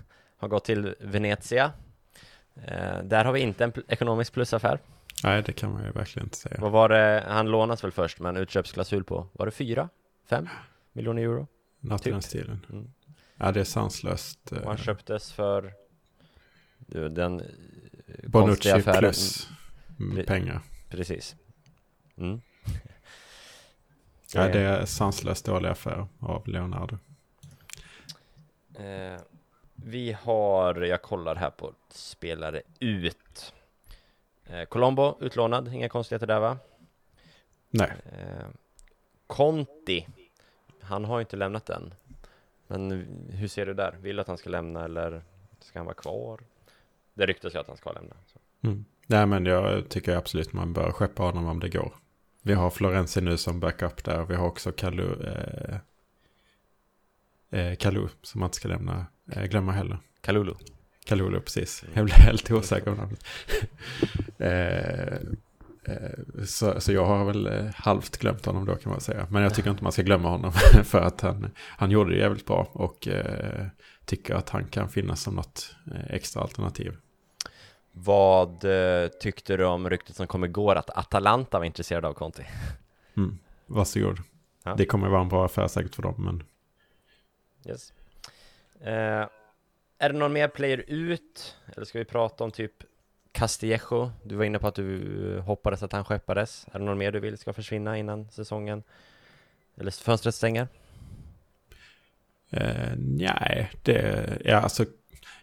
har gått till Venezia. Eh, där har vi inte en ekonomisk plusaffär. Nej, det kan man ju verkligen inte säga. Vad var det, han lånas väl först, men utköpsklausul på, var det fyra? Fem miljoner euro? Något i den typ. stilen. Mm. Ja, det är sanslöst. Och han eh. köptes för den eh, Bonucci affären. plus pengar. Precis. Mm. Ja, det är sanslöst dålig affär av Leonardo. Eh, vi har, jag kollar här på spelare ut. Eh, Colombo utlånad, inga konstigheter där va? Nej. Eh, Conti, han har inte lämnat än. Men hur ser du där? Vill du att han ska lämna eller ska han vara kvar? Det ryktas ju att han ska lämna. Mm. Nej men jag tycker absolut man bör skeppa honom om det går. Vi har Florenzi nu som backup där. Vi har också Kalu, eh, eh, Kalu som man inte ska lämna, eh, glömma heller. Kalulu. Kalulu, precis. Jag blev helt osäker om namnet. eh, eh, så, så jag har väl eh, halvt glömt honom då kan man säga. Men jag tycker inte man ska glömma honom för att han, han gjorde det jävligt bra och eh, tycker att han kan finnas som något extra alternativ. Vad eh, tyckte du om ryktet som kom igår att Atalanta var intresserade av Conti? Mm, varsågod. Ja. Det kommer vara en bra affär säkert för dem, men... Yes. Eh, är det någon mer player ut? Eller ska vi prata om typ Castillejo? Du var inne på att du hoppades att han skeppades. Är det någon mer du vill ska försvinna innan säsongen? Eller fönstret stänger? Eh, nej, det... Ja, alltså...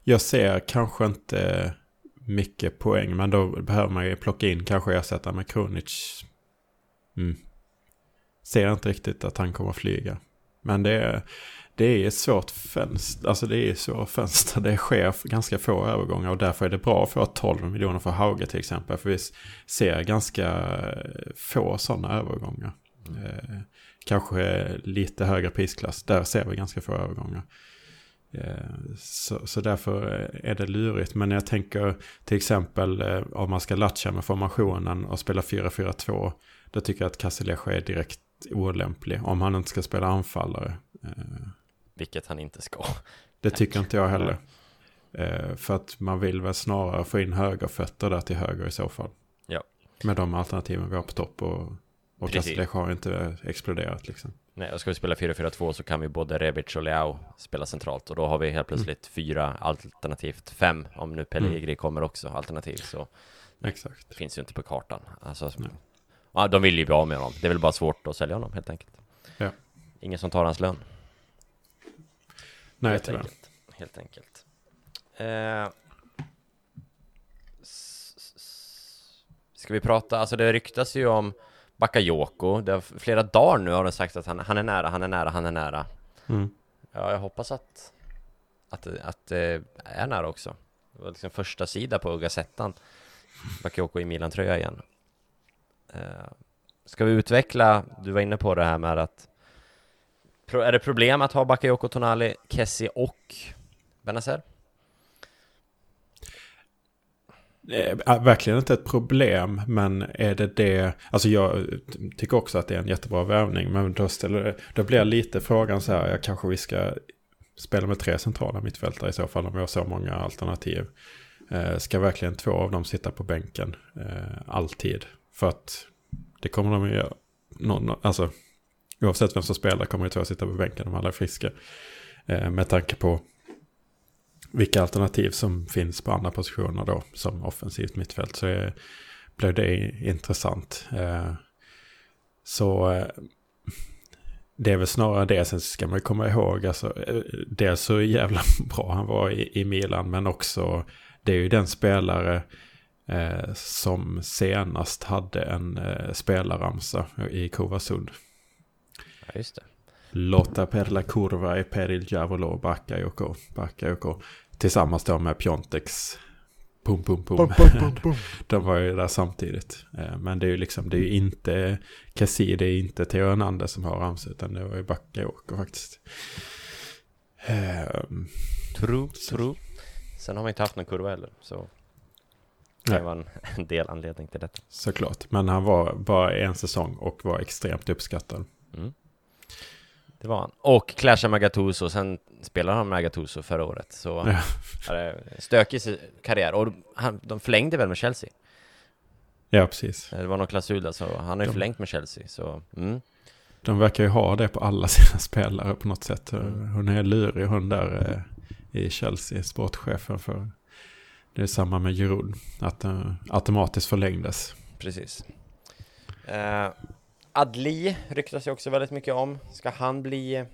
Jag ser kanske inte mycket poäng. Men då behöver man ju plocka in kanske ersätta med Kronic. Mm. Ser inte riktigt att han kommer att flyga. Men det är, det är ett svårt fönster. Alltså det är svåra fönster. Det sker ganska få övergångar och därför är det bra att få 12 miljoner för Hauge till exempel. För vi ser ganska få sådana övergångar. Eh, kanske lite högre prisklass. Där ser vi ganska få övergångar. Eh, så, så därför är det lurigt. Men jag tänker till exempel eh, om man ska latcha med formationen och spela 4-4-2. Då tycker jag att Castillejo är direkt olämplig. Om han inte ska spela anfallare. Eh, Vilket han inte ska. Det tycker inte jag heller. För att man vill väl snarare få in högerfötter där till höger i så fall. Ja. Med de alternativen vi har på topp och, och Castillejo har inte exploderat liksom. Nej, och ska vi spela 4-4-2 så kan vi både Rebic och Leao spela centralt och då har vi helt plötsligt mm. fyra alternativt fem om nu Pellegrini mm. kommer också alternativ så Exakt. Det finns ju inte på kartan. Alltså, ja, de vill ju bli av med honom. Det är väl bara svårt att sälja honom helt enkelt. Ja. Ingen som tar hans lön. Nej, helt tyvärr. Enkelt. Helt enkelt. Eh, ska vi prata, alltså det ryktas ju om Bakayoko. Det har flera dagar nu har de sagt att han, han är nära, han är nära, han är nära. Mm. Ja, jag hoppas att, att, att det är nära också. Det var liksom första sida på Gazettan. Bakayoko i Milan-tröja igen. Uh, ska vi utveckla, du var inne på det här med att är det problem att ha Bakayoko, Tonali, Kessie och Benazer? Eh, verkligen inte ett problem, men är det det... Alltså jag tycker också att det är en jättebra värvning, men då, ställer, då blir lite frågan så här, jag kanske vi ska spela med tre centrala mittfältare i så fall om vi har så många alternativ. Eh, ska verkligen två av dem sitta på bänken eh, alltid? För att det kommer de ju göra. Någon, alltså, oavsett vem som spelar kommer ju två sitta på bänken om alla är friska. Eh, med tanke på vilka alternativ som finns på andra positioner då som offensivt mittfält så är, det intressant. Eh, så eh, det är väl snarare det, sen ska man komma ihåg, alltså, eh, dels så jävla bra han var i, i Milan, men också det är ju den spelare eh, som senast hade en eh, spelarramsa i Kovasund. Ja, just det. Lotta per la curva e per il diavolo Bakayoko. Bakayoko. Tillsammans då med Piontex. Pum, pum, pum. Bum, bum, bum, bum. De var ju där samtidigt. Eh, Men det är ju liksom, det är ju inte Cassie, det är inte Theo Hernandez som har ramsa, utan det var ju Bakayoko faktiskt. Ehm, True, true. Sen har man inte haft någon kurva heller, så det var en, en del anledning till detta. Såklart, men han var bara en säsong och var extremt uppskattad. Mm. Det var han. Och clashade med Gattuso, sen spelade han med Gattuso förra året, så Ja. en stökig karriär. Och han, de förlängde väl med Chelsea? Ja, precis. Det var någon klausul där, så han har ju De- förlängt med Chelsea, så mm. De verkar ju ha det på alla sina spelare på något sätt. Mm. Hon är lurig hon där eh, i Chelsea, sportchefen för. Det är samma med Giroud, att den automatiskt förlängdes. Precis. Eh, Adli ryktas ju också väldigt mycket om. Ska han bli eh,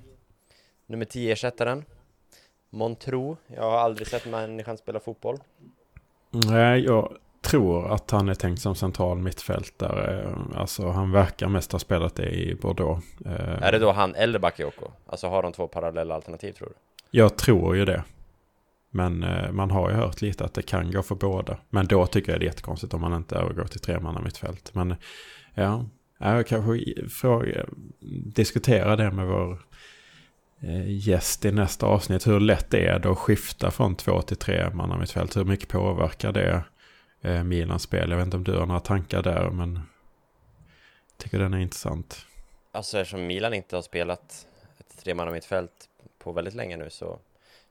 nummer 10-ersättaren? Montro? Jag har aldrig sett människan spela fotboll. Nej, jag tror att han är tänkt som central mittfältare. Alltså han verkar mest ha spelat det i Bordeaux. Eh, Är det då han eller Bakayoko? Alltså har de två parallella alternativ tror du? Jag tror ju det. Men eh, man har ju hört lite att det kan gå för båda. Men då tycker jag det är jättekonstigt om man inte övergår till tremanna mittfält. Men ja, jag kanske fråga, diskutera det med vår eh, gäst i nästa avsnitt. Hur lätt det är det att skifta från två till tre manna mittfält? Hur mycket påverkar det eh, Milans spel? Jag vet inte om du har några tankar där, men jag tycker den är intressant. Alltså eftersom Milan inte har spelat ett tremanna mittfält på väldigt länge nu så,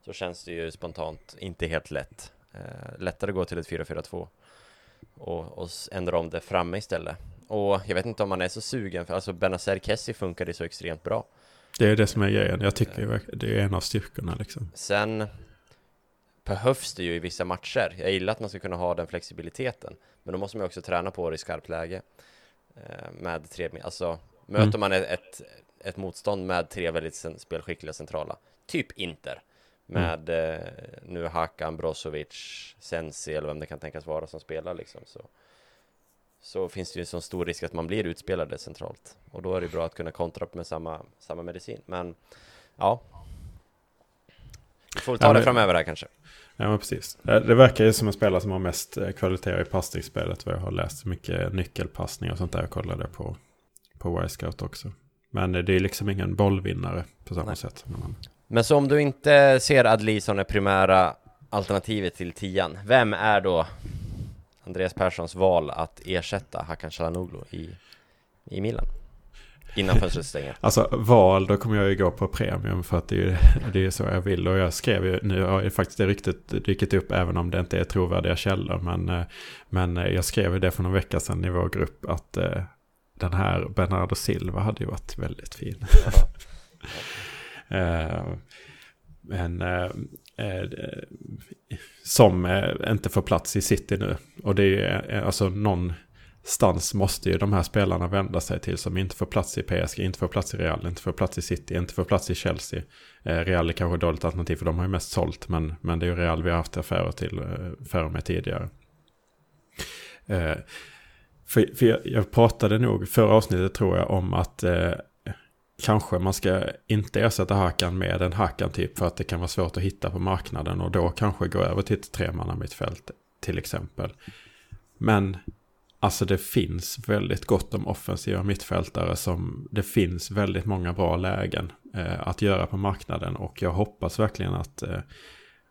så känns det ju spontant inte helt lätt. Eh, lättare att gå till ett 4-4-2 och, och ändra om det framme istället. Och jag vet inte om man är så sugen, för alltså Benazer Kessie funkade så extremt bra. Det är det som är grejen. Jag tycker det är en av styrkorna liksom. Sen behövs det ju i vissa matcher. Jag gillar att man ska kunna ha den flexibiliteten, men då måste man också träna på det i skarpt läge. Eh, med tre, alltså möter Mm. man ett, ett, motstånd med tre väldigt spelskickliga centrala, typ Inter, med eh, nu Hakan, Brozovic, Sensi eller vem det kan tänkas vara som spelar liksom, så, så finns det ju en så stor risk att man blir utspelade centralt. Och då är det bra att kunna kontra med samma, samma medicin. Men ja, vi får ta Ja, det framöver här kanske. Ja, men precis. Eh, Det verkar ju som en spelare som har mest eh, kvaliteter i passningsspelet. Vad jag har läst mycket nyckelpassning och sånt där. Jag kollade på, på Y-Scout också. Men eh, det är liksom ingen bollvinnare på samma Nej. sätt. Men så om du inte ser Adli som det primära alternativet till tian, vem är då Andreas Perssons val att ersätta Hakan Calhanoglu i, i Milan? Innan fönstret stänger. Alltså val, då kommer jag ju gå på premium för att det är ju det är så jag vill. Och jag skrev ju, nu har ju faktiskt det ryktet dykt upp även om det inte är trovärdiga källor. Men, eh, men eh, jag skrev ju det för någon vecka sedan i vår grupp att eh, den här Bernardo Silva hade ju varit väldigt fin. Eh, men eh, eh, som eh, inte får plats i City nu. Och det är eh, alltså någonstans måste ju de här spelarna vända sig till som inte får plats i PSG, inte får plats i Real, inte får plats i City, inte får plats i Chelsea. Eh, Real är kanske ett dåligt alternativ för de har ju mest sålt, men, men det är ju Real vi har haft affärer till eh, affärer med tidigare. Eh, för, för jag, jag pratade nog förra avsnittet tror jag om att eh, kanske man ska inte ersätta Hakan med en Hakan typ för att det kan vara svårt att hitta på marknaden och då kanske gå över till ett tremannamittfält till exempel. Men alltså det finns väldigt gott om offensiva mittfältare som det finns väldigt många bra lägen eh, att göra på marknaden och jag hoppas verkligen att, eh,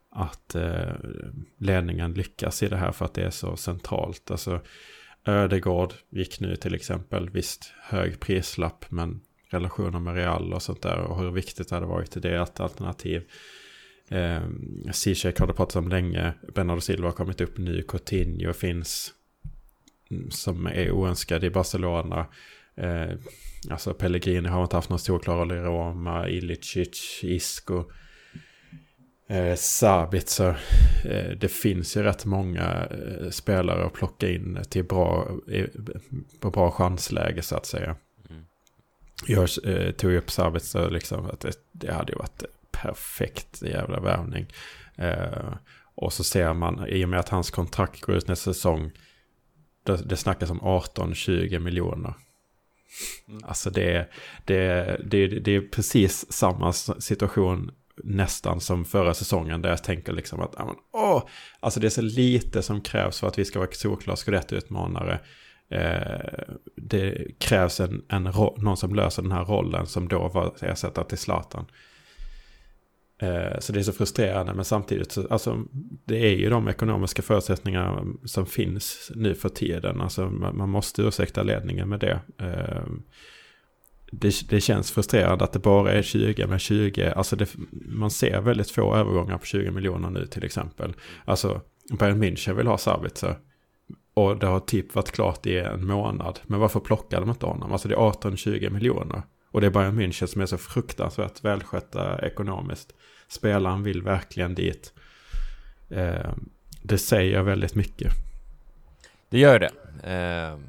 att eh, ledningen lyckas i det här för att det är så centralt. Alltså Ödegård gick nu till exempel, visst hög prislapp men relationer med Real och sånt där och hur viktigt det hade varit i det ett alternativ. Eh, Zizek har det pratat om länge, Bernardo Silva har kommit upp nu. Coutinho finns mm, som är oönskad i Barcelona. Eh, alltså Pellegrini har inte haft någon stor klar roll i Roma, Ilicic, Isco eh, Sabitzer. Eh, det finns ju rätt många eh, spelare att plocka in till bra, på bra chansläge så att säga. Jag eh, tog upp Sabitzer liksom att det, det hade ju varit perfekt jävla värvning. Eh, och så ser man, i och med att hans kontrakt går ut nästa säsong, det, det snackas om 18-20 miljoner. Mm. Alltså det, det, det, det är precis samma situation nästan som förra säsongen där jag tänker liksom att åh, alltså det är så lite som krävs för att vi ska vara solklar skrättutmanare. Eh, det krävs en, en någon som löser den här rollen som då var ersättare till Zlatan. Eh, så det är så frustrerande men samtidigt så, alltså det är ju de ekonomiska förutsättningar som finns nu för tiden. Alltså man, man måste ursäkta ledningen med det. Eh, det, det känns frustrerande att det bara är 20 men 20. Alltså det, man ser väldigt få övergångar på 20 miljoner nu till exempel. Alltså Bayern München vill ha Sabitzer. Och det har typ varit klart i en månad. Men varför plockar de inte honom? Alltså det är 18-20 miljoner. Och det är Bayern München som är så fruktansvärt välskötta ekonomiskt. Spelaren vill verkligen dit. Eh, det säger väldigt mycket. Det gör det. Eh,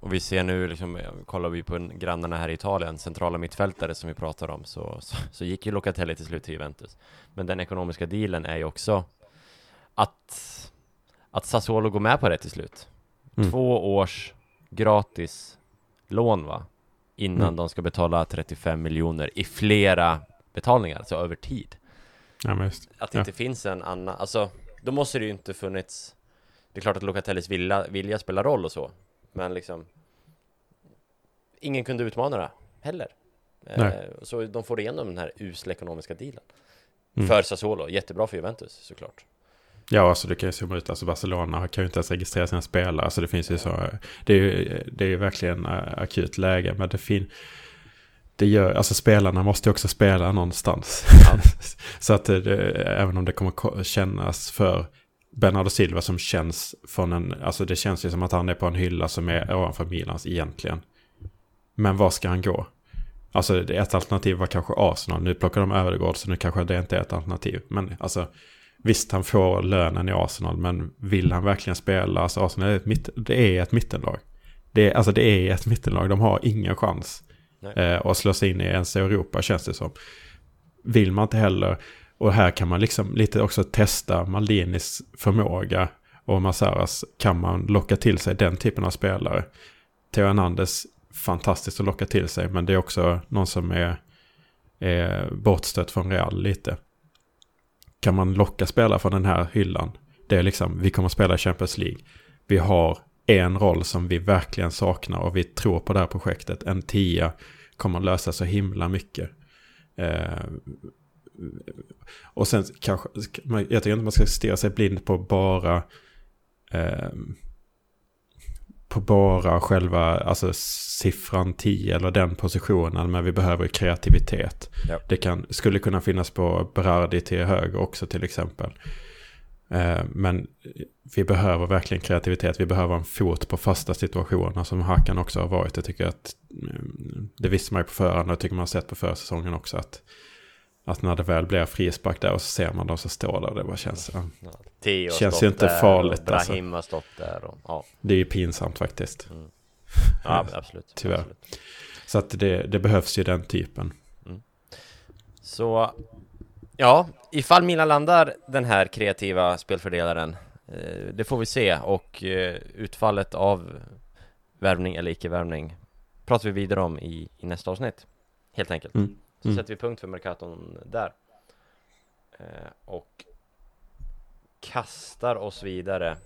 och vi ser nu, liksom, kollar vi på grannarna här i Italien, centrala mittfältare som vi pratar om, så, så, så gick ju Locatelli till slut till Juventus. Men den ekonomiska dealen är ju också att, att Sassuolo går med på det till slut. Mm. Två års gratis lån va? Innan mm. de ska betala 35 miljoner i flera betalningar, alltså över tid. Ja, att det ja. inte finns en annan, alltså då måste det ju inte funnits Det är klart att Locatellis vilja, vilja spelar roll och så Men liksom ingen kunde utmana det heller. Eh, så de får igenom den här usla ekonomiska dealen. Mm. För Sassuolo, jättebra för Juventus såklart. Ja, alltså det kan ju zooma ut. Alltså Barcelona kan ju inte ens registrera sina spelare. Alltså det finns ju så. Det är ju, det är ju verkligen akut läge. Men det finns det gör, alltså spelarna måste ju också spela någonstans. Ja. så att det, även om det kommer kännas för Bernardo Silva som känns från en, alltså det känns ju som att han är på en hylla som är ovanför Milans egentligen. Men var ska han gå? Alltså ett alternativ var kanske Arsenal. Nu plockar de Ödegård så nu kanske det inte är ett alternativ. Men alltså visst han får lönen i Arsenal men vill han verkligen spela? Alltså Arsenal är ett, mitt, det är ett mittenlag. Det alltså det är ett mittenlag. De har ingen chans eh, att slå sig in i ens Europa känns det som. Vill man inte heller. Och här kan man liksom lite också testa Maldinis förmåga och Massaras kan man locka till sig den typen av spelare. Theo Hernandez fantastiskt att locka till sig. Men det är också någon som är, är bortstött från Real lite. Kan man locka spelare från den här hyllan? Det är liksom, vi kommer att spela i Champions League. Vi har en roll som vi verkligen saknar och vi tror på det här projektet. En tia kommer att lösa så himla mycket. Eh, och sen kanske, jag tycker inte man ska stirra sig blind på bara eh, på bara själva alltså, siffran 10 eller den positionen. Men vi behöver kreativitet. Ja. Det kan, skulle kunna finnas på Berardi till höger också till exempel. Eh, men vi behöver verkligen kreativitet. Vi behöver en fot på fasta situationer som Hakan också har varit. Jag tycker att mm, det visste man ju på förhand och tycker man har sett på försäsongen också. att att när det väl blir frispark där och så ser man dem som står där, det bara känns... Ja. Ja, känns ju inte farligt och Brahim alltså. har stått där och, ja. Det är ju pinsamt faktiskt. Mm. Ja, absolut. Tyvärr. Absolut. Så att det, det, behövs ju den typen. Mm. Så, ja, ifall Milan landar den här kreativa spelfördelaren, eh, det får vi se och eh, utfallet av värvning eller icke-värvning pratar vi vidare om i, i nästa avsnitt. Helt enkelt. Mm. Så mm. sätter vi punkt för Mercaton där. Eh, och kastar oss vidare.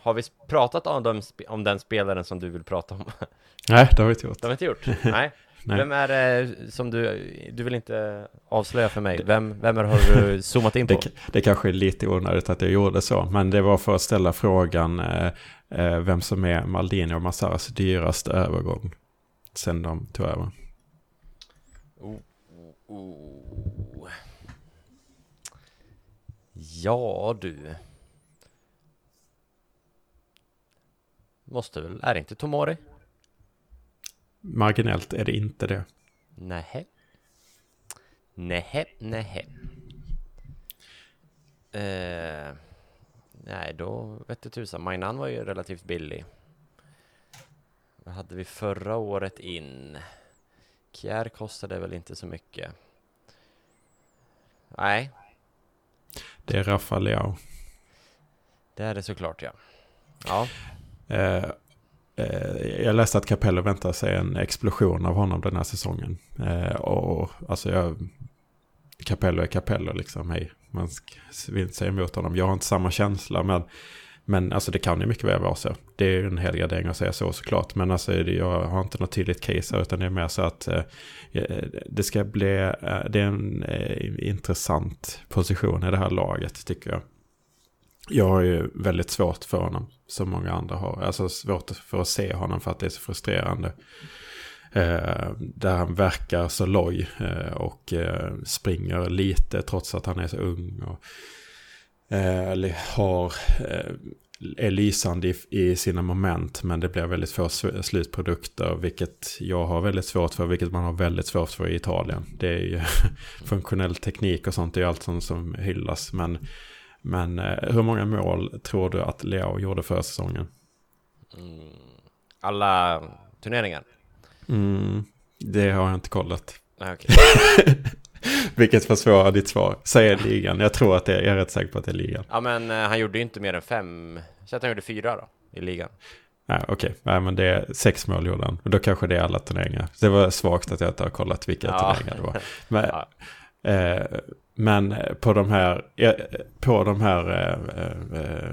Har vi pratat om, dem, om den spelaren som du vill prata om? Nej, det har vi inte gjort. Det har vi inte gjort? Nej. Nej. Vem är det som du, du vill inte avslöja för mig? Vem, vem är har du zoomat in på? Det, det kanske är lite onödigt att jag gjorde så, men det var för att ställa frågan eh, eh, vem som är Maldini och Massaras dyraste övergång sen de tog över. Oh. Ja du. Måste väl, är det inte Tomori? Marginellt är det inte det. Nähä. Nähä, nähä. Eh, nej, då vet du tusan. Mainan var ju relativt billig. Vad hade vi förra året in? Kjär kostade väl inte så mycket? Nej, Det är Rafa Leao. det är det såklart ja. Ja, Eh, eh, jag läste att Capello väntar sig en explosion av honom den här säsongen. Eh, och alltså jag... Capello är Capello liksom, hej. Man ska- vill inte säga emot honom. Jag har inte samma känsla, men... Men alltså det kan ju mycket väl vara så. Det är ju en hel gradering att säga så såklart. Men alltså jag har inte något tydligt case här, utan det är mer så att eh, eh, det ska bli, eh, det är en eh, intressant position i det här laget tycker jag. Jag har ju väldigt svårt för honom, som många andra har. Alltså svårt för att se honom för att det är så frustrerande. Eh, där han verkar så loj eh, och eh, springer lite trots att han är så ung. Och, eller har, eh, är lysande i, i sina moment men det blir väldigt få slutprodukter. Vilket jag har väldigt svårt för, vilket man har väldigt svårt för i Italien. Det är ju funktionell teknik och sånt, det är ju allt sånt som hyllas. Men men eh, hur många mål tror du att Leo gjorde förra säsongen? mm. alla turneringar. Mm, det har jag inte kollat. Okej. Vilket försvårar ditt svar. Säg ligan. Jag tror att det är, jag är rätt säker på att det är ligan. Ja men eh, han gjorde ju inte mer än fem, så att han gjorde fyra då, i ligan. Nej, okej. Nej, men det är sex mål gjorde han. Och då kanske det är alla turneringar. Det var svagt att jag inte har kollat vilka Ja. turneringar det var. Men, Ja. eh, men på de här, eh, på de här eh, eh,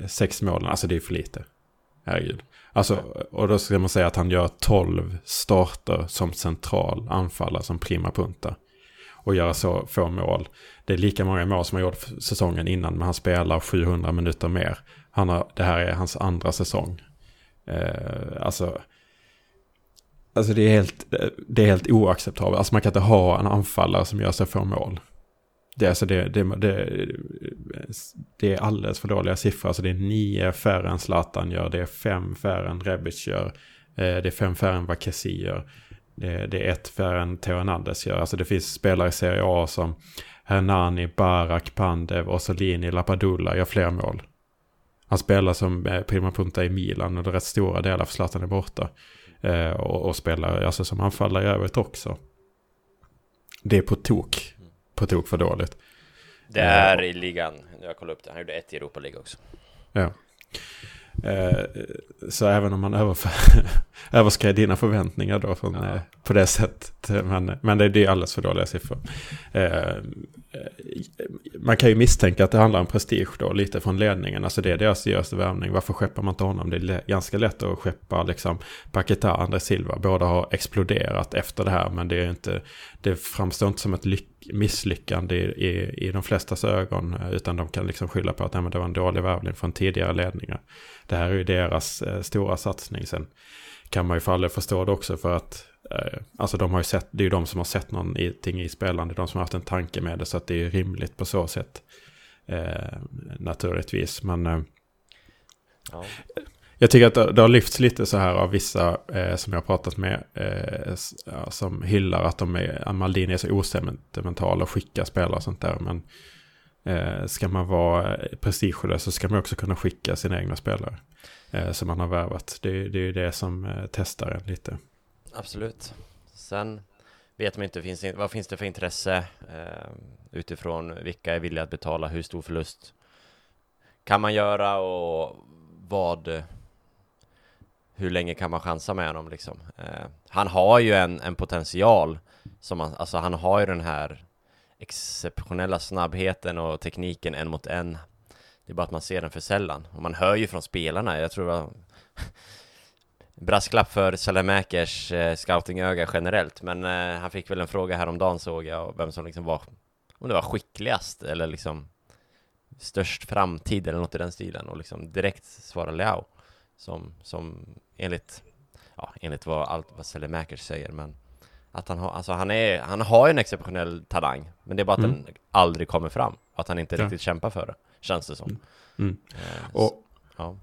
eh, sex målen, alltså det är för lite. Herregud. Alltså, och då ska man säga att han gör 12 starter som central anfallare, som prima punta. Och göra så få mål. Det är lika många mål som han gjort säsongen innan, men han spelar 700 minuter mer. Han har, det här är hans andra säsong. Eh, alltså, alltså det, är helt, det är helt oacceptabelt. Alltså man kan inte ha en anfallare som gör så få mål. Det, är alltså det, det, det, det är alldeles för dåliga siffror. Alltså det är nio färre än Zlatan gör. Det är fem färre än Rebic gör. Eh, Det är fem färre än vad Kessie gör. Det, det är ett färre än Theo Hernandez gör. Alltså det finns spelare i Serie A som Hernani, Barak, Pandev, Orsolini, Lapadula gör fler mål. Han spelar som eh, prima punta i Milan och det är rätt stora delar för Zlatan är borta. Eh, och, och spelar alltså som anfallare i övrigt också. Det är på tok. På tok för dåligt. Det är i ligan, jag kollade upp det, han gjorde ett i Europa League också. Ja. Eh, så även om man överskred dina förväntningar då från, Ja. eh, på det sättet. Men, men det, det är alldeles för dåliga siffror. Eh, man kan ju misstänka att det handlar om prestige då, lite från ledningen. Alltså det är deras dyraste värvning. Varför skeppar man inte honom? Det är ganska lätt att skeppa liksom Paquetá, André Silva. Båda har exploderat efter det här, men det är inte, det framstår inte som ett lyck- misslyckande i, i, i de flestas ögon. Eh, utan de kan liksom skylla på att nej, det var en dålig värvning från tidigare ledningar. Det här är ju deras eh, stora satsning. Sen kan man ju för alla förstå det också för att eh, alltså de har ju sett, det är ju de som har sett någonting i spelande, det är de som har haft en tanke med det så att det är ju rimligt på så sätt. Eh, naturligtvis, men eh, Ja jag tycker att det, har lyfts lite så här av vissa eh, som jag har pratat med eh, som hyllar att de är, att Maldini är så osentimental och skickar spelare och sånt där. Men eh, ska man vara prestigelös så ska man också kunna skicka sina egna spelare eh, som man har värvat. Det, det är ju det som eh, testar en lite. Absolut. Sen vet man inte, finns, vad finns det för intresse eh, utifrån vilka är villiga att betala, hur stor förlust kan man göra och vad hur länge kan man chansa med honom liksom? Eh, han har ju en, en potential som man, alltså han har ju den här exceptionella snabbheten och tekniken en mot en. Det är bara att man ser den för sällan och man hör ju från spelarna, jag tror att brasklapp för Selemäkers eh, scoutingöga generellt Men eh, han fick väl en fråga häromdagen såg jag vem som liksom var Om det var skickligast eller liksom Störst framtid eller något i den stilen och liksom direkt svarade Leao som, som enligt Ja, enligt vad allt vad Salamäkers säger men Att han har, alltså han är, han har en exceptionell talang Men det är bara att Mm. den aldrig kommer fram Att han inte Ja. riktigt kämpar för det Känns det som Mm. Eh, Och, Ja,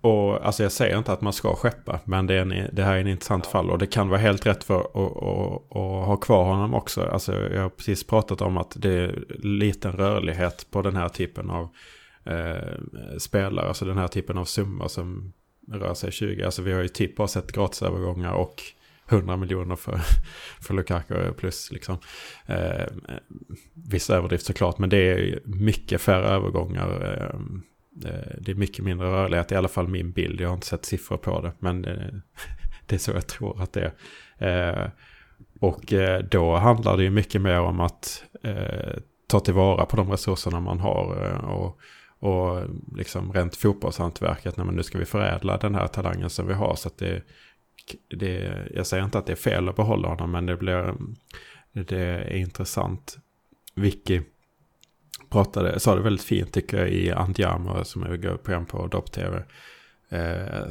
och alltså jag säger inte att man ska skeppa, men det, är en, det här är en intressant fall. Och det kan vara helt rätt för att, ha kvar honom också. Alltså jag har precis pratat om att det är liten rörlighet på den här typen av eh, spelare. Alltså den här typen av summor som rör sig 20. Alltså vi har ju typ bara sett gratisövergångar och 100 miljoner för, för Lukaku plus liksom. Eh, viss överdrift såklart, men det är mycket färre övergångar. Eh, eh, det är mycket mindre rörlighet, i alla fall min bild. Jag har inte sett siffror på det, men det, eh, det är så jag tror att det är. Eh, och eh, då handlar det ju mycket mer om att eh, ta tillvara på de resurserna man har. Eh, och, och liksom rent fotbollshantverket, nej, men nu ska vi förädla den här talangen som vi har. Så att det, det, jag säger inte att det är fel att behålla honom, men det blir det är intressant. Vicky pratade, sa det väldigt fint tycker jag i Andiamo som är program på Dopp TV. Eh,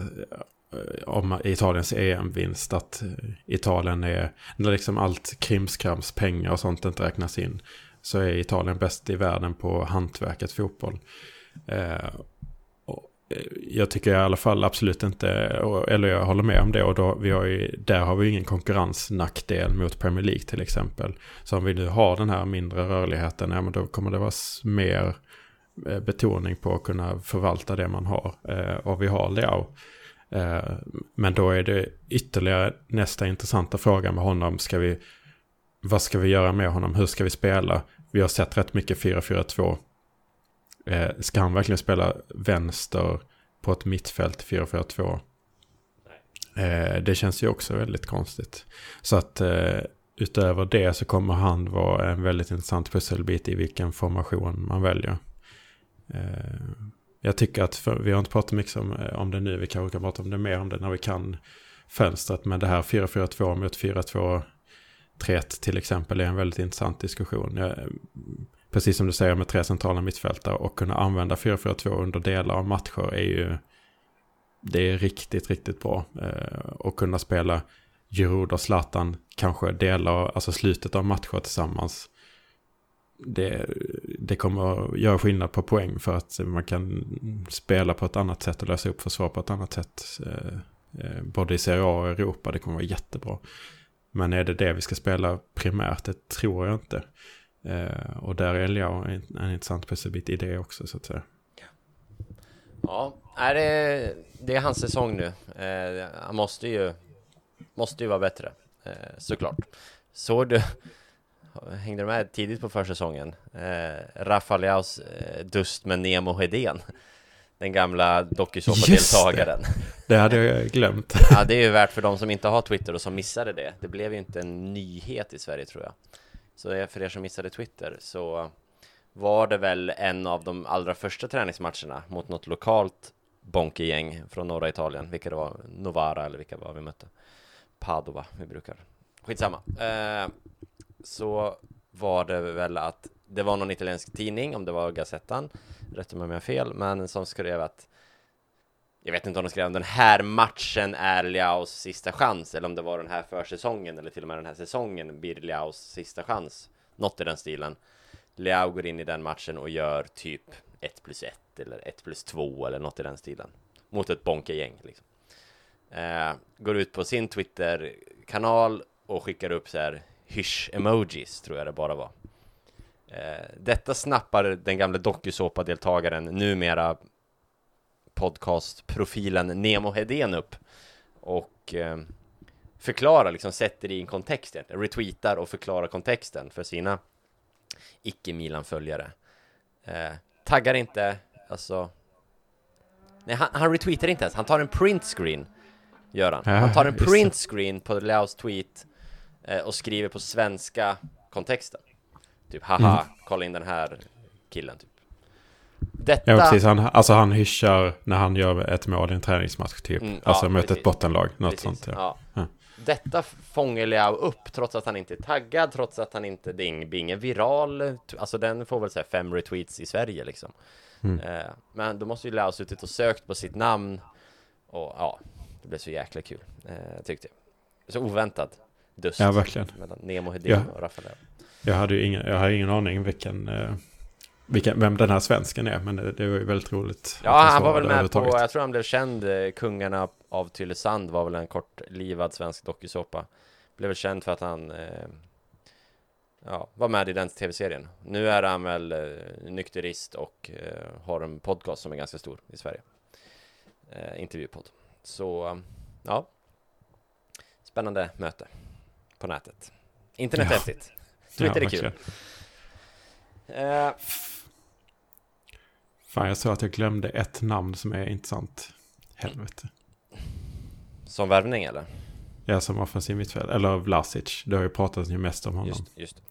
om Italiens EM-vinst. Att Italien är, när liksom allt krimskrams, pengar och sånt inte räknas in. Så är Italien bäst i världen på hantverket fotboll. Eh, eh, jag tycker i alla fall absolut inte, eller jag håller med om det. Och då, vi har ju, där har vi ingen konkurrensnackdel mot Premier League till exempel. Så om vi nu har den här mindre rörligheten, ja men då kommer det vara mer eh, betoning på att kunna förvalta det man har. Och vi har Leao. Men då är det ytterligare nästa intressanta fråga med honom. Ska vi, vad ska vi göra med honom? Hur ska vi spela? Vi har sett rätt mycket 4-4-2. Eh, ska han verkligen spela vänster på ett mittfält 4-4-2? Eh, det känns ju också väldigt konstigt. Så att eh, utöver det så kommer han vara en väldigt intressant pusselbit i vilken formation man väljer. Eh, jag tycker att, för, vi har inte pratat mycket om, om det nu, vi kanske kan prata om det mer om det när vi kan fönstret. Men det här 4-4-2 mot 4-2-3 till exempel är en väldigt intressant diskussion. Jag, precis som du säger med tre centrala mittfältare och kunna använda 4-4-2 under delar av matcher är ju det är riktigt, riktigt bra. Eh, och kunna spela Giroud och Zlatan kanske delar, alltså slutet av matcher tillsammans. Det, det kommer att göra skillnad på poäng för att man kan spela på ett annat sätt och lösa upp försvar på ett annat sätt. Eh, eh både i Serie A och Europa, det kommer vara jättebra. Men är det det vi ska spela primärt? Det tror jag inte. Eh, och där är Leao en, en intressant pusselbit i det också så att säga. Ja, är det, det är hans säsong nu. Eh, han måste ju, måste ju vara bättre, eh, såklart. Såg du, hängde du med tidigt på försäsongen? Eh, Rafa Leaus eh, dust med Nemo Hedén. Den gamla dokusåpadeltagaren. Det hade jag glömt. Ja, det är ju värt för de som inte har Twitter och som missade det. Det blev ju inte en nyhet i Sverige tror jag. Så för er som missade Twitter så var det väl en av de allra första träningsmatcherna mot något lokalt bonkegäng från norra Italien. Vilka det var, Novara eller vilka var vi mötte? Padova, vi brukar. Skitsamma. Eh, så var det väl att det var någon italiensk tidning, om det var Gazettan, rätta mig om jag har fel, men som skrev att jag vet inte om de skrev om den här matchen är Liaos sista chans eller om det var den här försäsongen eller till och med den här säsongen blir Liaos sista chans. Något i den stilen. Leao går in i den matchen och gör typ 1 plus 1 eller 1 plus 2 eller något i den stilen. Mot ett bonkegäng liksom. Eh, går ut på sin Twitter-kanal och skickar upp så här hysch-emojis tror jag det bara var. Eh, detta snappar den gamla dokusåpa-deltagaren numera podcastprofilen Nemo Hedén upp och eh, förklarar, liksom sätter i en kontext egentligen. retweetar och förklarar kontexten för sina icke-Milan-följare. Eh, taggar inte, alltså Nej, han, han retweetar inte ens, han tar en printscreen Gör han. Han tar en printscreen på Leaus tweet eh, och skriver på svenska kontexten Typ haha, kolla in den här killen typ Detta... Ja, precis. Han, alltså han hyschar när han gör ett mål i en träningsmatch typ. Mm, alltså ja, möter ett bottenlag, något Precis, sånt. Ja. ja. Ja. Detta fångar Leao upp trots att han inte är taggad, trots att han inte, det är ingen viral, alltså den får väl säga fem retweets i Sverige liksom. Mm. Eh, men då måste ju Leao suttit och sökt på sitt namn och ja, det blev så jäkla kul, eh, tyckte jag. Så oväntat dust Ja, verkligen. mellan Nemo Hedin Ja. och Rafael. Jag hade ju ingen, jag hade ingen aning vilken, eh, vilken, vem den här svensken är, men det, det var ju väldigt roligt. Ja, att han var väl med på, jag tror han blev känd, eh, Kungarna av Tylösand var väl en kortlivad svensk dokusåpa. Blev väl känd för att han eh, ja, var med i den tv-serien. Nu är han väl eh, nykterist och eh, har en podcast som är ganska stor i Sverige. Eh, intervjupodd. Så, ja. Spännande möte på nätet. Internet Ja. häftigt. Twitter är kul. Fan, jag sa att jag glömde ett namn som är intressant. Helvete. som värvning eller? Jag som offensiv mittfält, eller Vlasic. Det har ju pratats ju mest om honom. Just, just.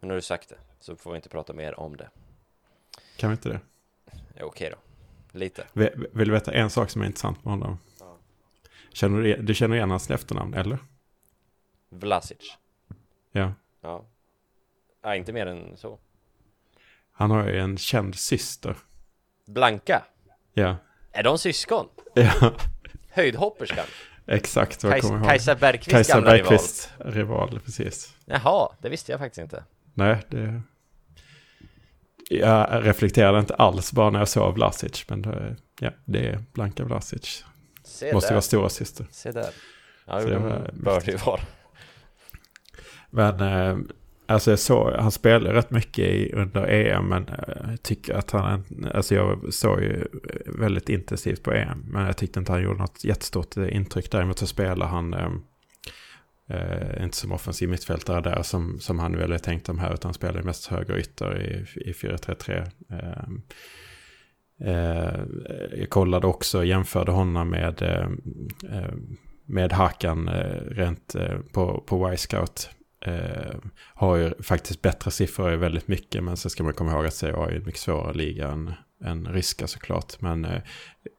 Men nu har du sagt det, så får vi inte prata mer om det. Kan vi inte det? Ja, Okej då. Lite. Vill vill du veta en sak som är intressant med honom? Ja. Känner du, du känner igen hans efternamn, eller? Vlasic. Ja. Ja. ja. Inte mer än så. Han har ju en känd syster. Blanka. Ja. Är de syskon? Ja, Höjdhopperskan? exakt vad jag Kajs, kommer ihåg. Kajsa Bergqvists Kajsa gamla rival. Bergqvist, rival, precis. Jaha, det visste jag faktiskt inte. Nej, det... Jag reflekterade inte alls bara när jag såg Vlasic, men det, ja, det är Blanka Vlasic. Se Måste ju där. vara stora syster. Se där. Ja, det det bör det ju vara. Men eh, alltså jag såg, han spelade rätt mycket i, under EM, men eh, jag tycker att han, alltså jag såg ju eh, väldigt intensivt på EM, men jag tyckte inte han gjorde något jättestort eh, intryck. Däremot så spelar han eh, inte som offensiv mittfältare där som, som han väl är tänkt om här, utan spelar mest höger ytter i, i 4-3-3. Eh, eh, jag kollade också, jämförde honom med, eh, med Hakan eh, rent eh, på, på Y-scout. Eh, har ju faktiskt bättre siffror i väldigt mycket, men så ska man komma ihåg att CA är en mycket svårare liga än, än ryska såklart. Men eh,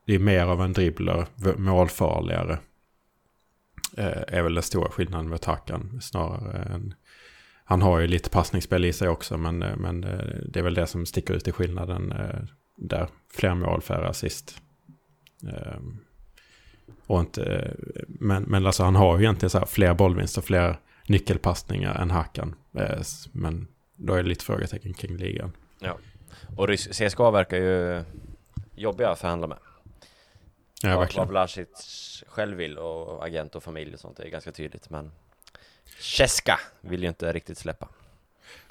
det är mer av en dribbler, målfarligare. Eh, är väl den stora skillnaden med Hakan snarare än... Han har ju lite passningsspel i sig också, men, eh, men eh, det är väl det som sticker ut i skillnaden eh, där. Fler mål, färre assist. Ehm, och inte, men, men alltså han har ju egentligen så här fler bollvinster, fler nyckelpassningar än Hakan. Eh, Men då är det lite frågetecken kring ligan. Och Rys- CSKA verkar ju jobbiga att förhandla med. Ja, vad, vad verkligen. Vlasic själv vill och agent och familj och sånt är ganska tydligt. Men Cheska vill ju inte riktigt släppa.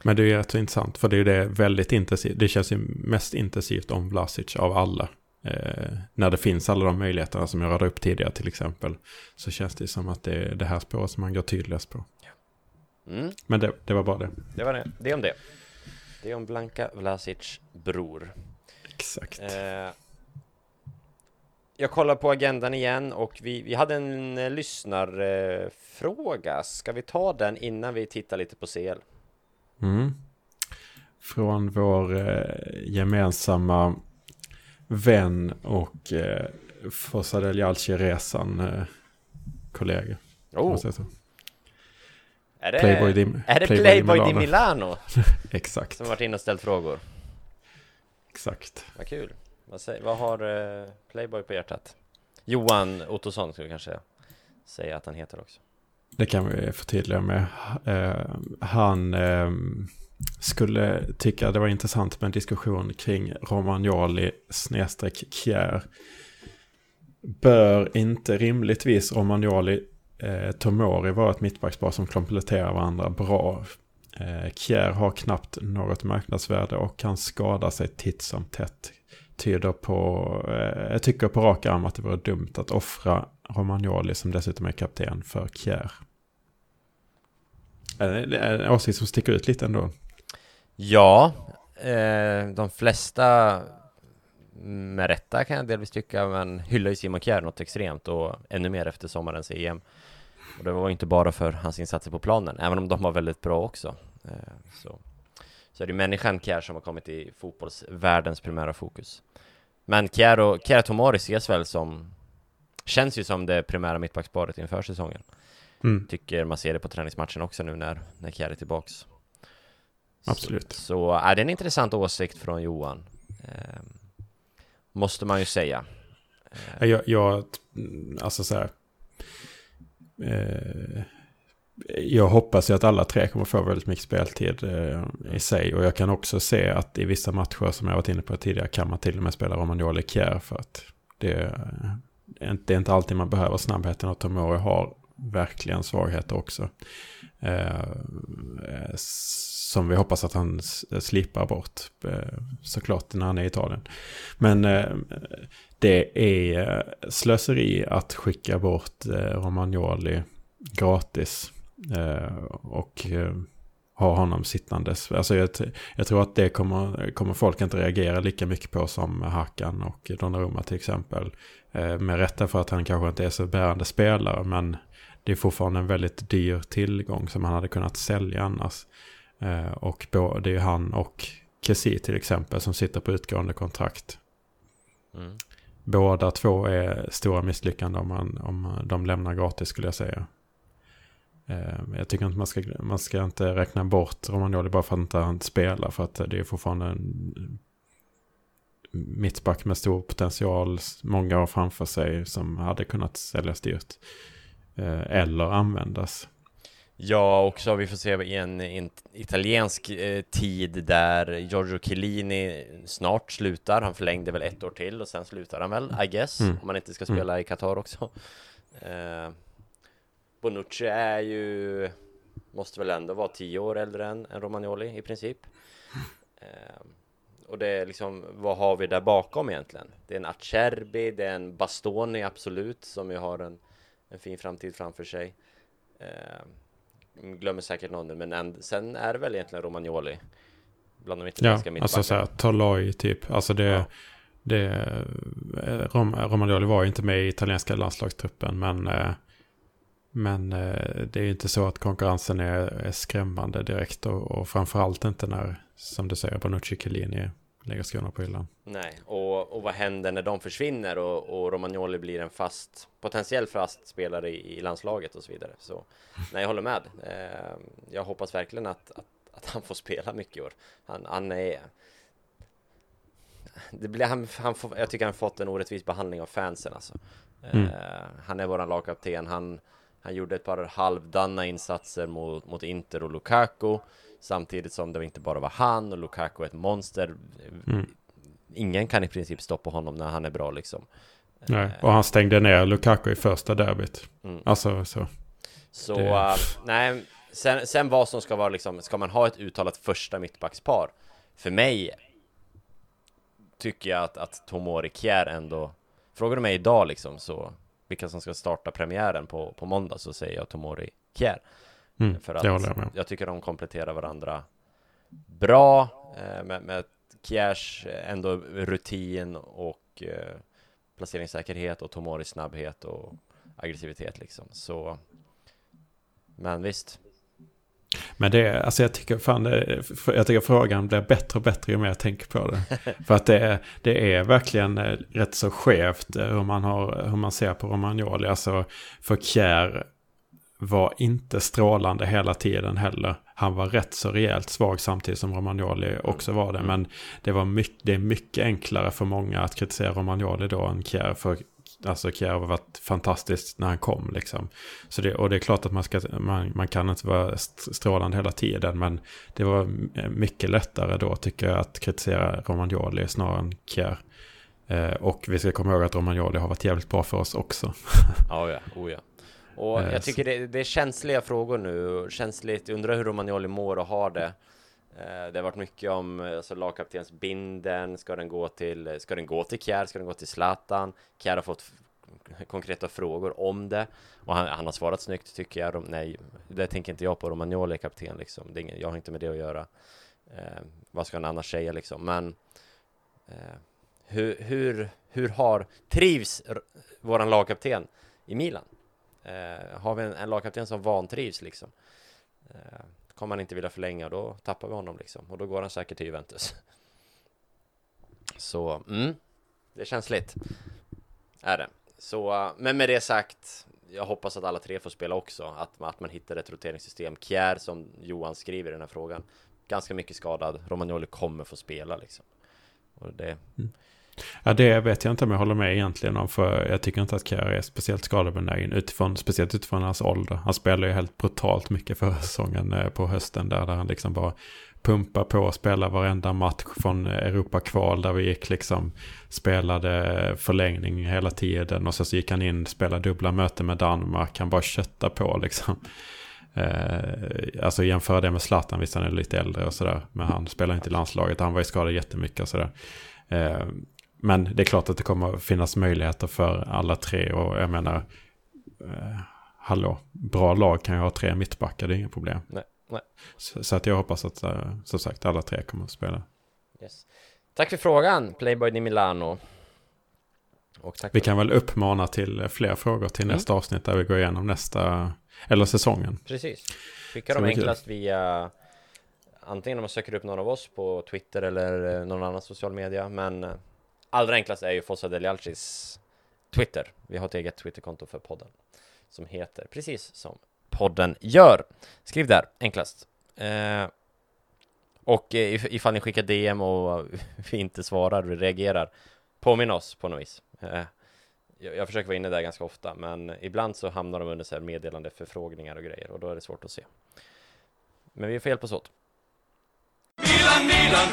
Men det är ju rätt så intressant, för det är ju det väldigt intensivt. Det känns ju mest intensivt om Vlasic av alla. Eh, när det finns alla de möjligheterna som jag radade upp tidigare till exempel. Så känns det som att det är det här spåret som man går tydligast på. Mm, Men det, det var bara det. det var det. Det om det. Det är om Blanka Vlasic bror. Exakt. Eh, jag kollar på agendan igen och vi, vi hade en eh, lyssnarfråga. Ska vi ta den innan vi tittar lite på CL? Mm. Från vår eh, gemensamma vän och eh, Fossa del Jalci-resan eh, kollega. Oh? Är det Playboy di, är det Playboy Playboy di Milano. Exakt, som varit inne och ställt frågor? exakt. Vad kul. Vad, säger, vad har eh, Playboy på hjärtat? Johan Ottosson skulle kanske säga att han heter också. Det kan vi förtydliga med. Eh, han eh, skulle tycka det var intressant med en diskussion kring Romagnoli snedstreck Kjär. Bör inte rimligtvis Romagnoli eh, Tomori var ett mittbackspar som kompletterar varandra bra? Eh, Kjär har knappt något marknadsvärde och kan skada sig titt som tätt. Tyder på, eh, jag tycker på rak arm att det vore dumt att offra Romagnoli som dessutom är kapten för Kjär. Eh, det är en åsikt som sticker ut lite ändå. Ja, eh, de flesta med rätta kan jag delvis tycka, men hyllar ju Simon Kjär något extremt och ännu mer efter sommarens EM. Och det var inte bara för hans insatser på planen, även om de var väldigt bra också. Eh, så, så är det människan Kjär som har kommit i fotbollsvärldens primära fokus. Men Kjär och Kjär Tomori ses väl som Känns ju som det primära mittbacksparet inför säsongen. Mm. Tycker man ser det på träningsmatchen också nu när, när Kjär är tillbaks. Absolut. Så, så är det en intressant åsikt från Johan. Eh, måste man ju säga. Eh. Jag, jag, alltså så här. Eh, jag hoppas ju att alla tre kommer få väldigt mycket speltid eh, i sig. Och jag kan också se att i vissa matcher som jag varit inne på tidigare kan man till och med spela Romagnoli Kjär för att det, eh, det är inte alltid man behöver snabbheten och Tomori har verkligen svagheter också. Eh, eh, som vi hoppas att han slipar bort eh, såklart när han är i Italien. Men eh, det är eh, slöseri att skicka bort eh, Romagnoli gratis. Eh, och eh, ha honom sittandes. Alltså jag, jag, tror att det kommer, kommer folk inte reagera lika mycket på som Hakan och Donnarumma till exempel. Eh, med rätta för att han kanske inte är så bärande spelare. Men det är fortfarande en väldigt dyr tillgång som han hade kunnat sälja annars. Eh, och det är ju han och Kessie till exempel som sitter på utgående kontrakt. Mm. Båda två är stora misslyckanden om, man, om de lämnar gratis skulle jag säga. Eh, jag tycker inte man ska, man ska inte räkna bort Romagnoli bara för att inte han spelar. För att det är fortfarande en mittback med stor potential. Många år framför sig som hade kunnat säljas dyrt. Eh, eller användas. Ja, också vi får se i en, en italiensk eh, tid där Giorgio Chiellini snart slutar. Han förlängde väl ett år till och sen slutar han väl, I guess. Mm. Om man inte ska spela mm. i Qatar också. Eh, Bonucci är ju, måste väl ändå vara tio år äldre än, än Romagnoli i princip. Eh, och det är liksom, vad har vi där bakom egentligen? Det är en Acerbi, det är en Bastoni absolut, som ju har en, en fin framtid framför sig. Eh, glömmer säkert någon men en, sen är det väl egentligen Romagnoli. Bland de italienska ja, alltså såhär Toloi typ. Alltså det, ja. det eh, Rom, Romagnoli var ju inte med i italienska landslagstruppen men eh, men eh, det är ju inte så att konkurrensen är, är skrämmande direkt och, och framförallt inte när, som du säger, Bonucci Chiellini lägger skorna på hyllan. Nej, och, och vad händer när de försvinner och, och Romagnoli blir en fast, potentiell fast spelare i, i landslaget och så vidare. Så nej, jag håller med. Eh, jag hoppas verkligen att, att, att, han får spela mycket i år. Han, han är... Det blir, han, han får, jag tycker han fått en orättvis behandling av fansen alltså. Mm. Eh, han är våran lagkapten, han han gjorde ett par halvdana insatser mot, mot Inter och Lukaku Samtidigt som det inte bara var han och Lukaku ett monster mm. Ingen kan i princip stoppa honom när han är bra liksom Nej, eh. och han stängde ner Lukaku i första derbyt mm. Alltså så Så, det... uh, nej sen, sen vad som ska vara liksom, ska man ha ett uttalat första mittbackspar? För mig Tycker jag att, att Tomori Kjär ändå Frågar du mig idag liksom så vilka som ska starta premiären på, på måndag så säger jag Tomori Kjär. Mm, för att jag, jag, jag, tycker de kompletterar varandra bra eh, med, med Kjärs ändå rutin och eh, placeringssäkerhet och Tomoris snabbhet och aggressivitet liksom. Så men visst, men det, alltså jag tycker fan det, jag tycker frågan blir bättre och bättre ju mer jag tänker på det. För att det är, det är verkligen eh, rätt så skevt eh, hur man, har, hur man ser på Romagnoli. Alltså för Kjär var inte strålande hela tiden heller. Han var rätt så rejält svag samtidigt som Romagnoli också var det. Men det, var mycket, det är mycket enklare för många att kritisera Romagnoli då än Kjär. För Alltså Kjär har varit fantastiskt när han kom liksom. Så det, och det är klart att man, ska, man, man kan inte vara strålande hela tiden. Men det var mycket lättare då tycker jag att kritisera Romagnoli snarare än Kjär. Eh, och vi ska komma ihåg att Romagnoli har varit jävligt bra för oss också. ja, ja, oh, ja. Och jag tycker det, det, är känsliga frågor nu. Känsligt, undrar hur Romagnoli mår och har det. Eh, det har varit mycket om alltså, lagkaptens binden. Ska den gå till, ska den gå till Kjär? Ska den gå till Zlatan? Kjär har fått konkreta frågor om det och han, han har svarat snyggt tycker jag. Nej, det tänker inte jag på. Romagnoli är kapten liksom. Är ingen, jag har inte med det att göra. Eh, vad ska han annars säga liksom? Men eh, hur, hur, hur har trivs våran lagkapten i Milan? Eh, har vi en, en lagkapten som vantrivs liksom? Eh, kommer han inte vilja förlänga och då tappar vi honom liksom. Och då går han säkert till Juventus. Så, mm, det är känsligt. Är det. Så, eh, men med det sagt, jag hoppas att alla tre får spela också. Att, att man hittar ett roteringssystem. Kjär, som Johan skriver i den här frågan, ganska mycket skadad. Romagnoli kommer få spela liksom. Och det... Mm. Ja, det vet jag inte om jag håller med egentligen om. För jag tycker inte att Kerr är speciellt skadebenägen. Utifrån, speciellt utifrån hans ålder. Han spelar ju helt brutalt mycket förra säsongen eh, på hösten. Där, där han liksom bara pumpa på och spela varenda match från Europa-kval där vi gick liksom spelade förlängning hela tiden och så gick han in och spelade dubbla möten med Danmark. Han bara kötta på liksom. Eh, alltså jämföra det med Zlatan, visst han är lite äldre och sådär. Men han spelar inte i landslaget, han var ju skadad jättemycket och sådär. Eh, men det är klart att det kommer finnas möjligheter för alla tre och jag menar, eh, hallå, bra lag kan ju ha tre mittbackar, det är inga problem. Nej. Nej. Så, så, att jag hoppas att, uh, som sagt, alla tre kommer att spela. Yes. Tack för frågan, Playboy di Milano. vi kan väl uppmana till fler frågor till mm. nästa avsnitt där vi går igenom nästa, eller säsongen. Precis. Skicka dem enklast kul. via antingen om man söker upp någon av oss på Twitter eller eh, någon annan social media. Men eh, allra enklast är ju Fossa Delialcis Twitter. Vi har ett eget Twitterkonto för podden som heter precis som podden gör. Skriv där, enklast. Eh, och eh, ifall ni skickar DM och vi inte svarar vi reagerar, påminn oss på något vis. Eh, jag, jag, försöker vara inne där ganska ofta, men ibland så hamnar de under så här meddelande förfrågningar och grejer och då är det svårt att se. Men vi får hjälpas åt. Milan, Milan,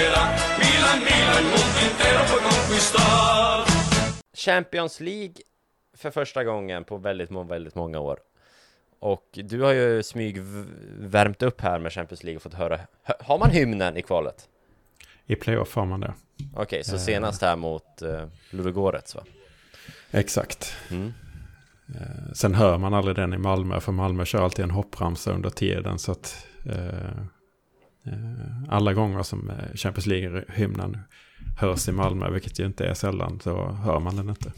fermerà. Milan, Milan, il mondo intero puoi conquistar. Champions League för första gången på väldigt, väldigt många år. Och du har ju smyg värmt upp här med Champions League och fått höra. Har man hymnen i kvalet? I playoff har man det. Okej, okay, så senast här mot uh, Ludogorets va? Exakt. Mm. Uh, sen hör man aldrig den i Malmö, för Malmö kör alltid en hoppramsa under tiden. Så att alla gånger som Champions League-hymnen hörs i Malmö, vilket ju inte är sällan, så hör man den inte.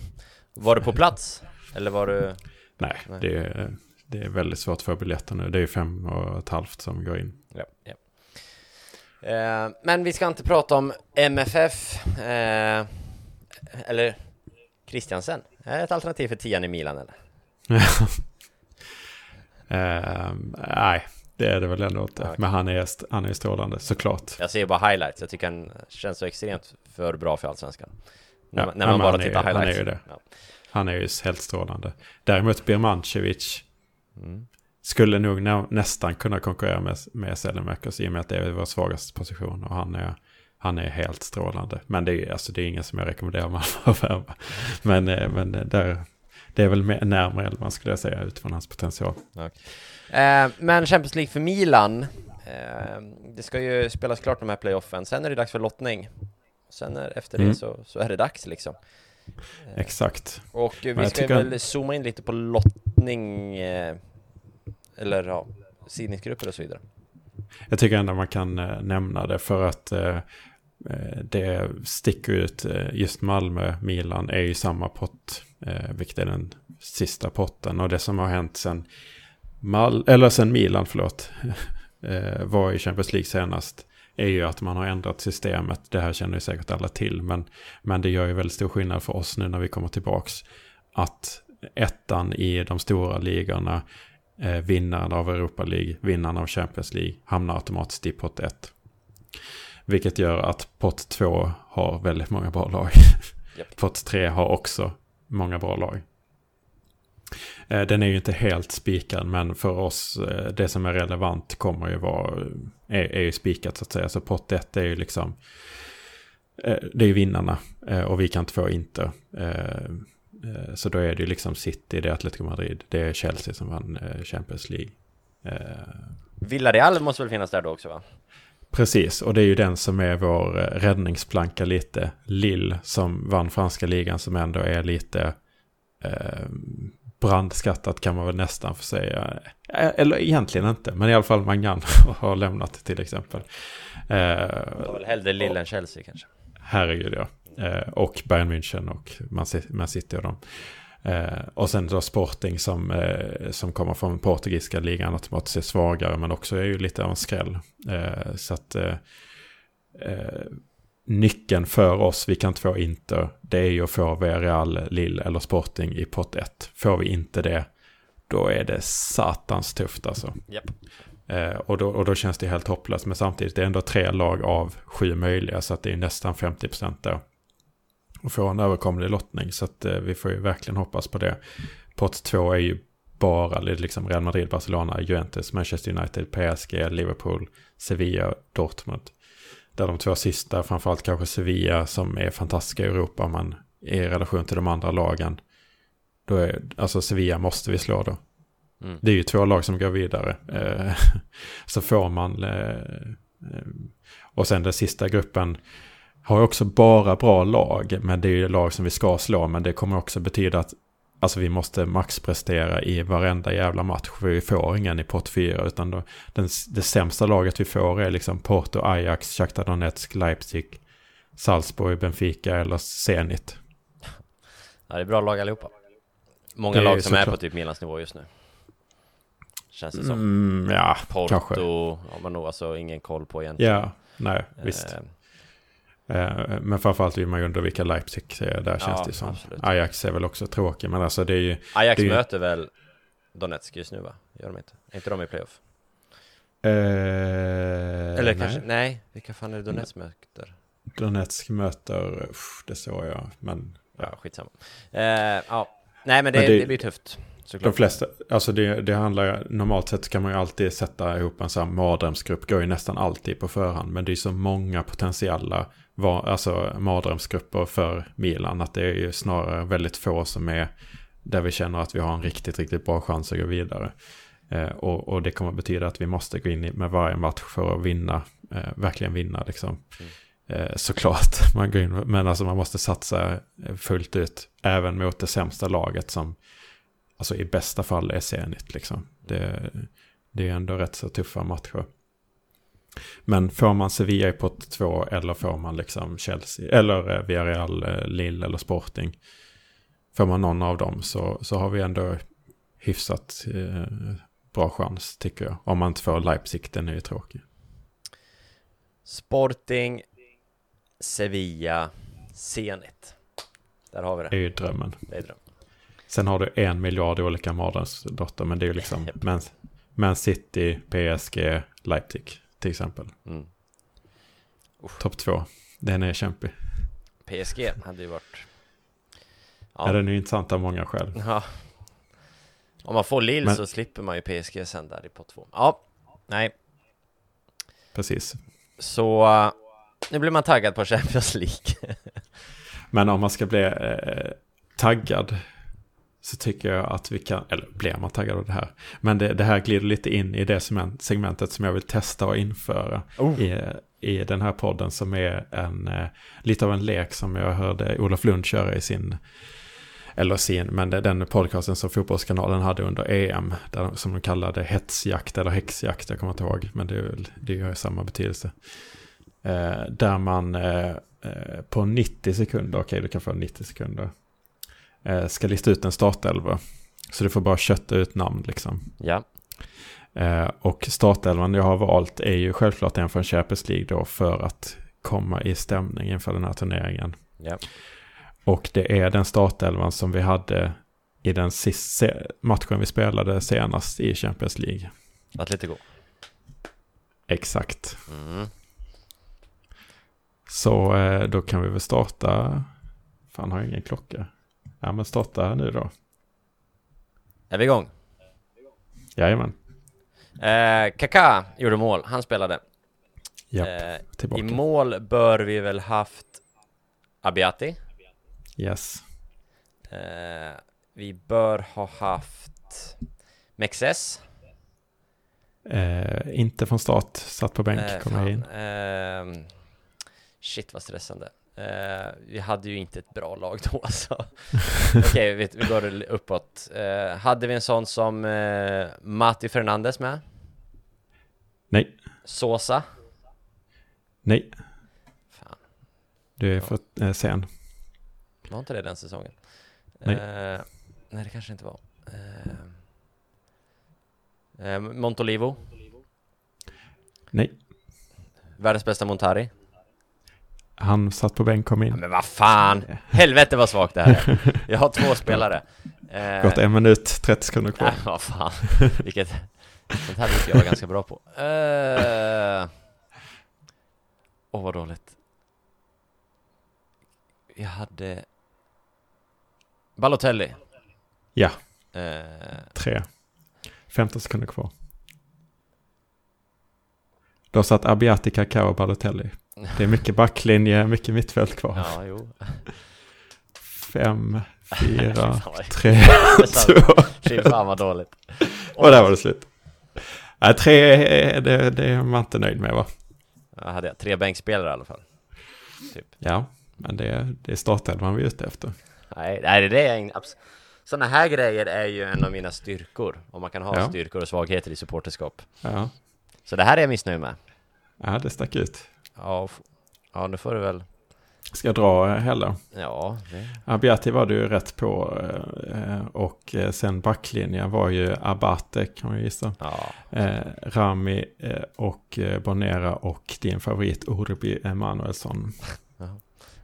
Var du på plats? Eller var du? Nej, Nej. Det, är, det är väldigt svårt att få biljetter nu. Det är fem och ett halvt som går in. Ja, ja. Eh, men vi ska inte prata om MFF eh, eller Christiansen. Är det ett alternativ för tian i Milan eller? eh, nej, det är det väl ändå inte. Okay. Men han är, han är strålande, såklart. Jag ser bara highlights. Jag tycker han känns så extremt för bra för allsvenskan. När, ja, när man bara tittar highlights. Han är ju det. Ja. Han är ju helt strålande. Däremot Birmancevic mm. skulle nog nä nästan kunna konkurrera med, med Selemakers i och med att det är vår svagaste position. Och han är, han är helt strålande. Men det är, alltså, det är ingen som jag rekommenderar man att värva. Men, eh, men där, det är väl närmare elvan skulle jag säga utifrån hans potential. Okay. Eh, men Champions League för Milan. Eh, det ska ju spelas klart de här playoffen. Sen är det dags för lottning. Sen är, efter mm. det så, så är det dags liksom. Exakt. Och vi ska väl zooma in lite på lottning, eh, eller ja, sidningsgrupper och så vidare. Jag tycker ändå man kan eh, nämna det för att eh, det sticker ut. Just Malmö, Milan är ju samma pott, vilket är den sista potten. Och det som har hänt sen, Mal eller sen Milan, förlåt, var i Champions League senast är ju att man har ändrat systemet. Det här känner ju säkert alla till. Men, men det gör ju väldigt stor skillnad för oss nu när vi kommer tillbaks. Att ettan i de stora ligorna, eh, vinnaren av Europa League, vinnaren av Champions League, hamnar automatiskt i pott 1. Vilket gör att pott 2 har väldigt många bra lag. Yep. pott 3 har också många bra lag. Eh, den är ju inte helt spikad men för oss eh, det som är relevant kommer ju vara är, är ju spikat så att säga. Så pott 1 är ju liksom eh, det är ju vinnarna och vi kan inte få Inter. Så då är det ju liksom City, det är Atletico Madrid, det är Chelsea som vann Champions League. Villarreal måste väl finnas där då också va? Precis, och det är ju den som är vår räddningsplanka lite. Lill som vann franska ligan som ändå är lite brandskattat kan man väl nästan få säga. Eh, eller egentligen inte, men i alla fall Mangan har lämnat till exempel. Det var väl hellre Lille än Chelsea kanske. Herregud ja. Eh, och Bayern München och Man City och dem. Eh, och sen då Sporting som, eh, som kommer från portugisiska ligan automatiskt är svagare men också är ju lite av en skräll. Eh, så att eh, eh, nyckeln för oss, vi kan inte få Inter, det är ju att få Villarreal, Lille eller Sporting i pott 1. Får vi inte det, då är det satans tufft alltså. Japp. Eh, och, då, och då känns det helt hopplöst. Men samtidigt det är ändå tre lag av sju möjliga. Så att det är nästan 50% då. Och få en överkomlig lottning. Så att eh, vi får ju verkligen hoppas på det. Pott två är ju bara liksom Real Madrid, Barcelona, Juventus, Manchester United, PSG, Liverpool, Sevilla, Dortmund. Där de två sista, framförallt kanske Sevilla som är fantastiska i Europa, men i relation till de andra lagen. Då är, alltså Sevilla måste vi slå då. Mm. Det är ju två lag som går vidare. Eh, så får man... Eh, eh, och sen den sista gruppen har också bara bra lag. Men det är ju lag som vi ska slå. Men det kommer också betyda att alltså, vi måste maxprestera i varenda jävla match. För vi får ingen i pott 4. Utan då, den, det sämsta laget vi får är liksom Porto, Ajax, Shakhtar Donetsk, Leipzig, Salzburg, Benfica eller Zenit. Ja, det är bra lag allihopa. Många Det lag som är på typ Milans nivå just nu. Känns det som. Mm, ja, Porto kanske. har man nog alltså ingen koll på egentligen. Ja, nej, visst. Eh, Men framförallt vill man ju undra vilka Leipzig är. Där känns Ja, det som. absolut. Ajax är väl också tråkig. Men alltså det är ju... Ajax är ju- möter väl Donetsk just nu va? Gör de inte? Är inte de i playoff? Eh, Eller kanske, nej, vilka fan är det Donetsk möter? Donetsk möter, uff, det såg jag. Men Ja, skitsamma. Eh, ja, nej men det, Men det- det, blir tufft. de Såklart. flesta, alltså det, det handlar normalt sett kan man ju alltid sätta ihop en sån här mardrömsgrupp. Går ju nästan alltid på förhand. Men det är så många potentiella var, alltså mardrömsgrupper för Milan. Att det är ju snarare väldigt få som är där vi känner att vi har en riktigt, riktigt bra chans att gå vidare. Eh, och, och det kommer betyda att vi måste gå in med varje match för att vinna, eh, verkligen vinna liksom. Eh, såklart, man går in, men alltså man måste satsa eh, fullt ut, även mot det sämsta laget som, alltså i bästa fall är Zenit liksom. Det, det är ändå rätt så tuffa matcher. Men får man Sevilla i pott 2 eller får man liksom Chelsea, eller eh, Villarreal, eh, Lille eller Sporting. Får man någon av dem så, så har vi ändå hyfsat eh, bra chans tycker jag. Om man inte får Leipzig, den är ju tråkig. Sporting, Sevilla, Zenit. Där har vi Det det. är ju drömmen. Det är dröm. Sen har du en miljard olika mardrömsdotter, men det är ju liksom. Man, Man City, PSG, Leipzig till exempel. Mm. Topp två. Den är kämpig. PSG hade ju varit... Ja. Ja, den är ju intressant av många skäl. ja. Om man får Lille Men- så slipper man ju PSG sen där i pott två. Ja, nej. Precis. Så uh, nu blir man taggad på Champions League. Men om man ska bli eh, taggad så tycker jag att vi kan, eller blir man taggad av det här? Men det, det här glider lite in i det segment- segmentet som jag vill testa och införa i, i den här podden som är en, eh, lite av en lek som jag hörde Olof Lund köra i sin, eller sin, men det, den podcasten som Fotbollskanalen hade under EM, där, som de kallade hetsjakt eller häxjakt, jag kommer inte ihåg, men det, det gör ju samma betydelse. Eh, där man eh, eh, på 90 sekunder, okej du kan få 90 sekunder, eh, ska lista ut en startelva. Så du får bara kötta ut namn liksom. ja, Eh, och startelvan jag har valt är ju självklart en från Champions League då för att komma i stämning inför den här turneringen. ja. Och det är den startelvan som vi hade i den sista matchen vi spelade senast i Champions League. Atletico. Exakt. Mm. Så eh, då kan vi väl starta. Fan har jag ingen klocka. Ja men starta nu då. Är vi igång? Jajamän. Eh, Kaká gjorde mål, han spelade. Japp, Eh, tillbaka. I mål bör vi väl haft Abiati. Yes. Eh, vi bör ha haft Mexes. Eh, inte från start, satt på bänk, Eh, fan, in. ehm, shit vad stressande. Eh, vi hade ju inte ett bra lag då alltså. Okej, vi, vi går uppåt. Eh, hade vi en sån som eh, Mati Fernandes med? Nej, Sosa? nej. Fan, Du är för eh, sen. var inte det den säsongen? Nej. Nej, det kanske inte var. Montolivo. Nej, Världens bästa Montari. Han satt på bänk kom Ja, in. men vad fan! Helvete vad svagt det här är. Jag har två spelare. Eh, Gått en minut, 30 sekunder kvar. Nej, vad fan. Vilket... Sånt här brukar jag vara ganska bra på. Åh, oh, vad dåligt. Jag hade... Balotelli. Ja, Eh, tre. 15 sekunder kvar. Då satt Abiati, Kakao och Balotelli. Det är mycket backlinje, mycket mittfält kvar. ja, jo. Fem, fyra, tre, Det två. Fy fan vad dåligt. Och där var det slut. Nej, tre, det, det är man inte nöjd med va? Jag hade tre bänkspelare i alla fall. Typ. Ja, men det, det är startelvan vi är ute efter. Nej, nej det är ing- abs- Sådana här grejer är ju en av mina styrkor. Om man kan ha Ja. styrkor och svagheter i supporterskap. Ja, Så det här är jag missnöjd med. ja det stack ut. Ja, ja nu får du väl... Ska jag dra heller? Ja, det... Abiati var du rätt på. eh, Och eh, sen backlinjen var ju Abate kan man gissa. Ja, Eh, Rami eh, och eh, Bonera och din favorit Urbi Emanuelsson.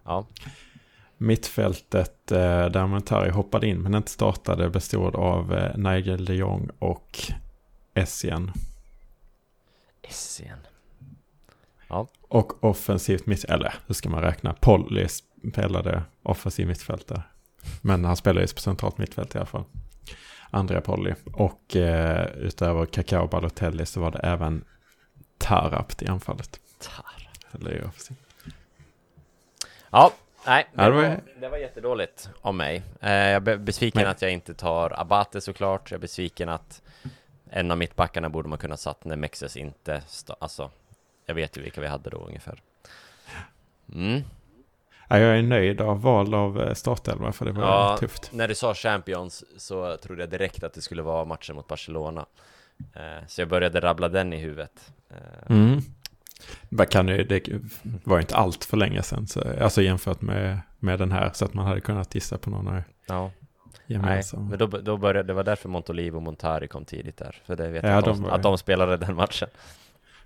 ja. Mittfältet eh, där Montari hoppade in men inte startade bestod av eh, Nigel de Jong och Essien. Essien. Och offensivt mitt, eller hur ska man räkna? Polly spelade offensiv mittfältare. Men han spelade ju på centralt mittfält i alla fall. Andrea Polly. Och eh, utöver Kakao Balotelli så var det även Tarapt i anfallet. Tar. Eller i offensiv. Ja, nej, det, Ja, det var- var, det var jättedåligt av mig. Eh, jag är besviken Nej. att jag inte tar Abate såklart. Jag är besviken att en av mittbackarna borde man kunna satt när Mexes inte... Alltså, jag vet ju vilka vi hade då ungefär. Mm. Ja, jag är nöjd av val av eh, startelva för det var Ja. tufft. När du sa Champions så trodde jag direkt att det skulle vara matchen mot Barcelona. Eh, så jag började rabbla den i huvudet. Eh, Mm. Kan ju, det var inte allt för länge sedan. Så, alltså jämfört med, med den här. Så att man hade kunnat gissa på någon här Ja, nej, gemensam. men då, då började, det var därför Montolivo och Montari kom tidigt där. För det vet Ja, jag att, de att de spelade den matchen.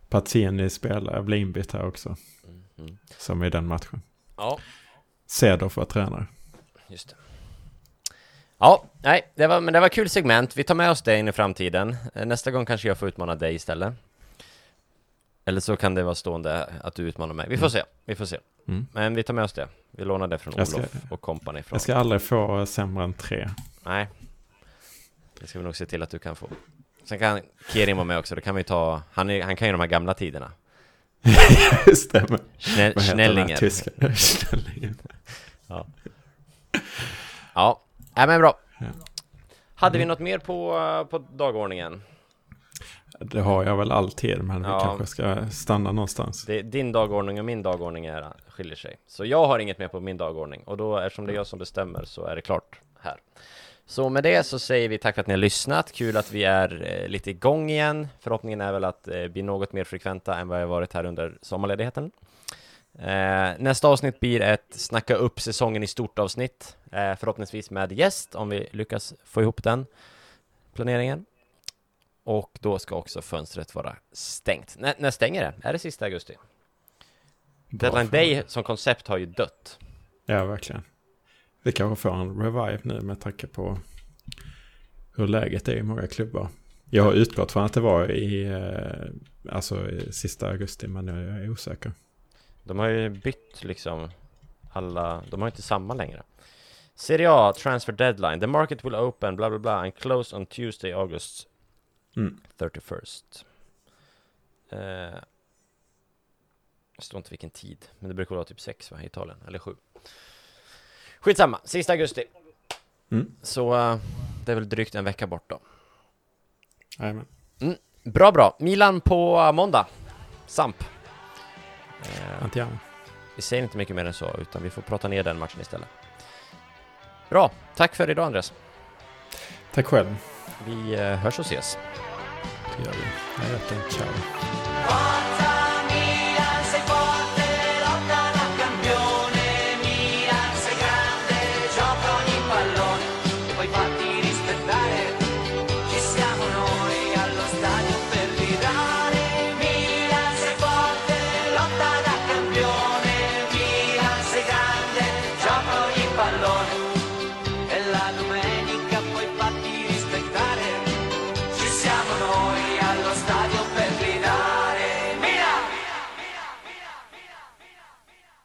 Pazzini spelar, blir inbytt här också. Mm, mm. Som i den matchen. Ja, Cedorf var tränare. just det. Ja, nej, det var, men det var kul segment. Vi tar med oss det in i framtiden. Eh, Nästa gång kanske jag får utmana dig istället. Eller så kan det vara stående att du utmanar mig. Vi får se, vi får se. Mm. Men vi tar med oss det. Vi lånar det från Jag ska- Olof och kompani från... Jag ska aldrig få sämre än tre. Nej. Det ska vi nog se till att du kan få. Sen kan Kerim vara med också, då kan vi ta... Han, är, han kan ju de här gamla tiderna. Stämmer. Här Schnellinger. Schnellinger. Ja, nej men bra. Ja. Hade vi något mer på, på dagordningen? Det har jag väl alltid, men Ja. vi kanske ska stanna någonstans. Det, din dagordning och min dagordning är, skiljer sig. Så jag har inget mer på min dagordning. Och då, eftersom det är jag som bestämmer, så är det klart här. Så med det så säger vi tack för att ni har lyssnat. Kul att vi är eh, lite igång igen. Förhoppningen är väl att eh, bli något mer frekventa än vad jag varit här under sommarledigheten. Eh, nästa avsnitt blir ett snacka upp säsongen i stort avsnitt. Eh, förhoppningsvis med gäst, om vi lyckas få ihop den planeringen. Och då ska också fönstret vara stängt. N- när stänger det? Är det sista augusti? Bra Deadline. Day som koncept har ju dött. Ja, verkligen. Vi kanske får en revive nu med tanke på hur läget är i många klubbar. Jag har utgått från att det var i, eh, alltså, i sista augusti, men jag är osäker. De har ju bytt liksom alla, de har inte samma längre. Serie A, transfer deadline. The market will open, bla bla bla, and close on Tuesday, August Mm. 31st. Eh, det står inte vilken tid, men det brukar vara typ 6 va, i Italien, eller 7. Skitsamma, sista augusti. Mm. Så eh, det är väl drygt en vecka bort då. Jajamän. Bra, bra. Milan på måndag. Samp. Eh, Antiamo. vi säger inte mycket mer än så, utan vi får prata ner den matchen istället. Bra, tack för idag Andreas. Tack själv. Vi eh, hörs och ses. Det gör vi. Jag Ciao.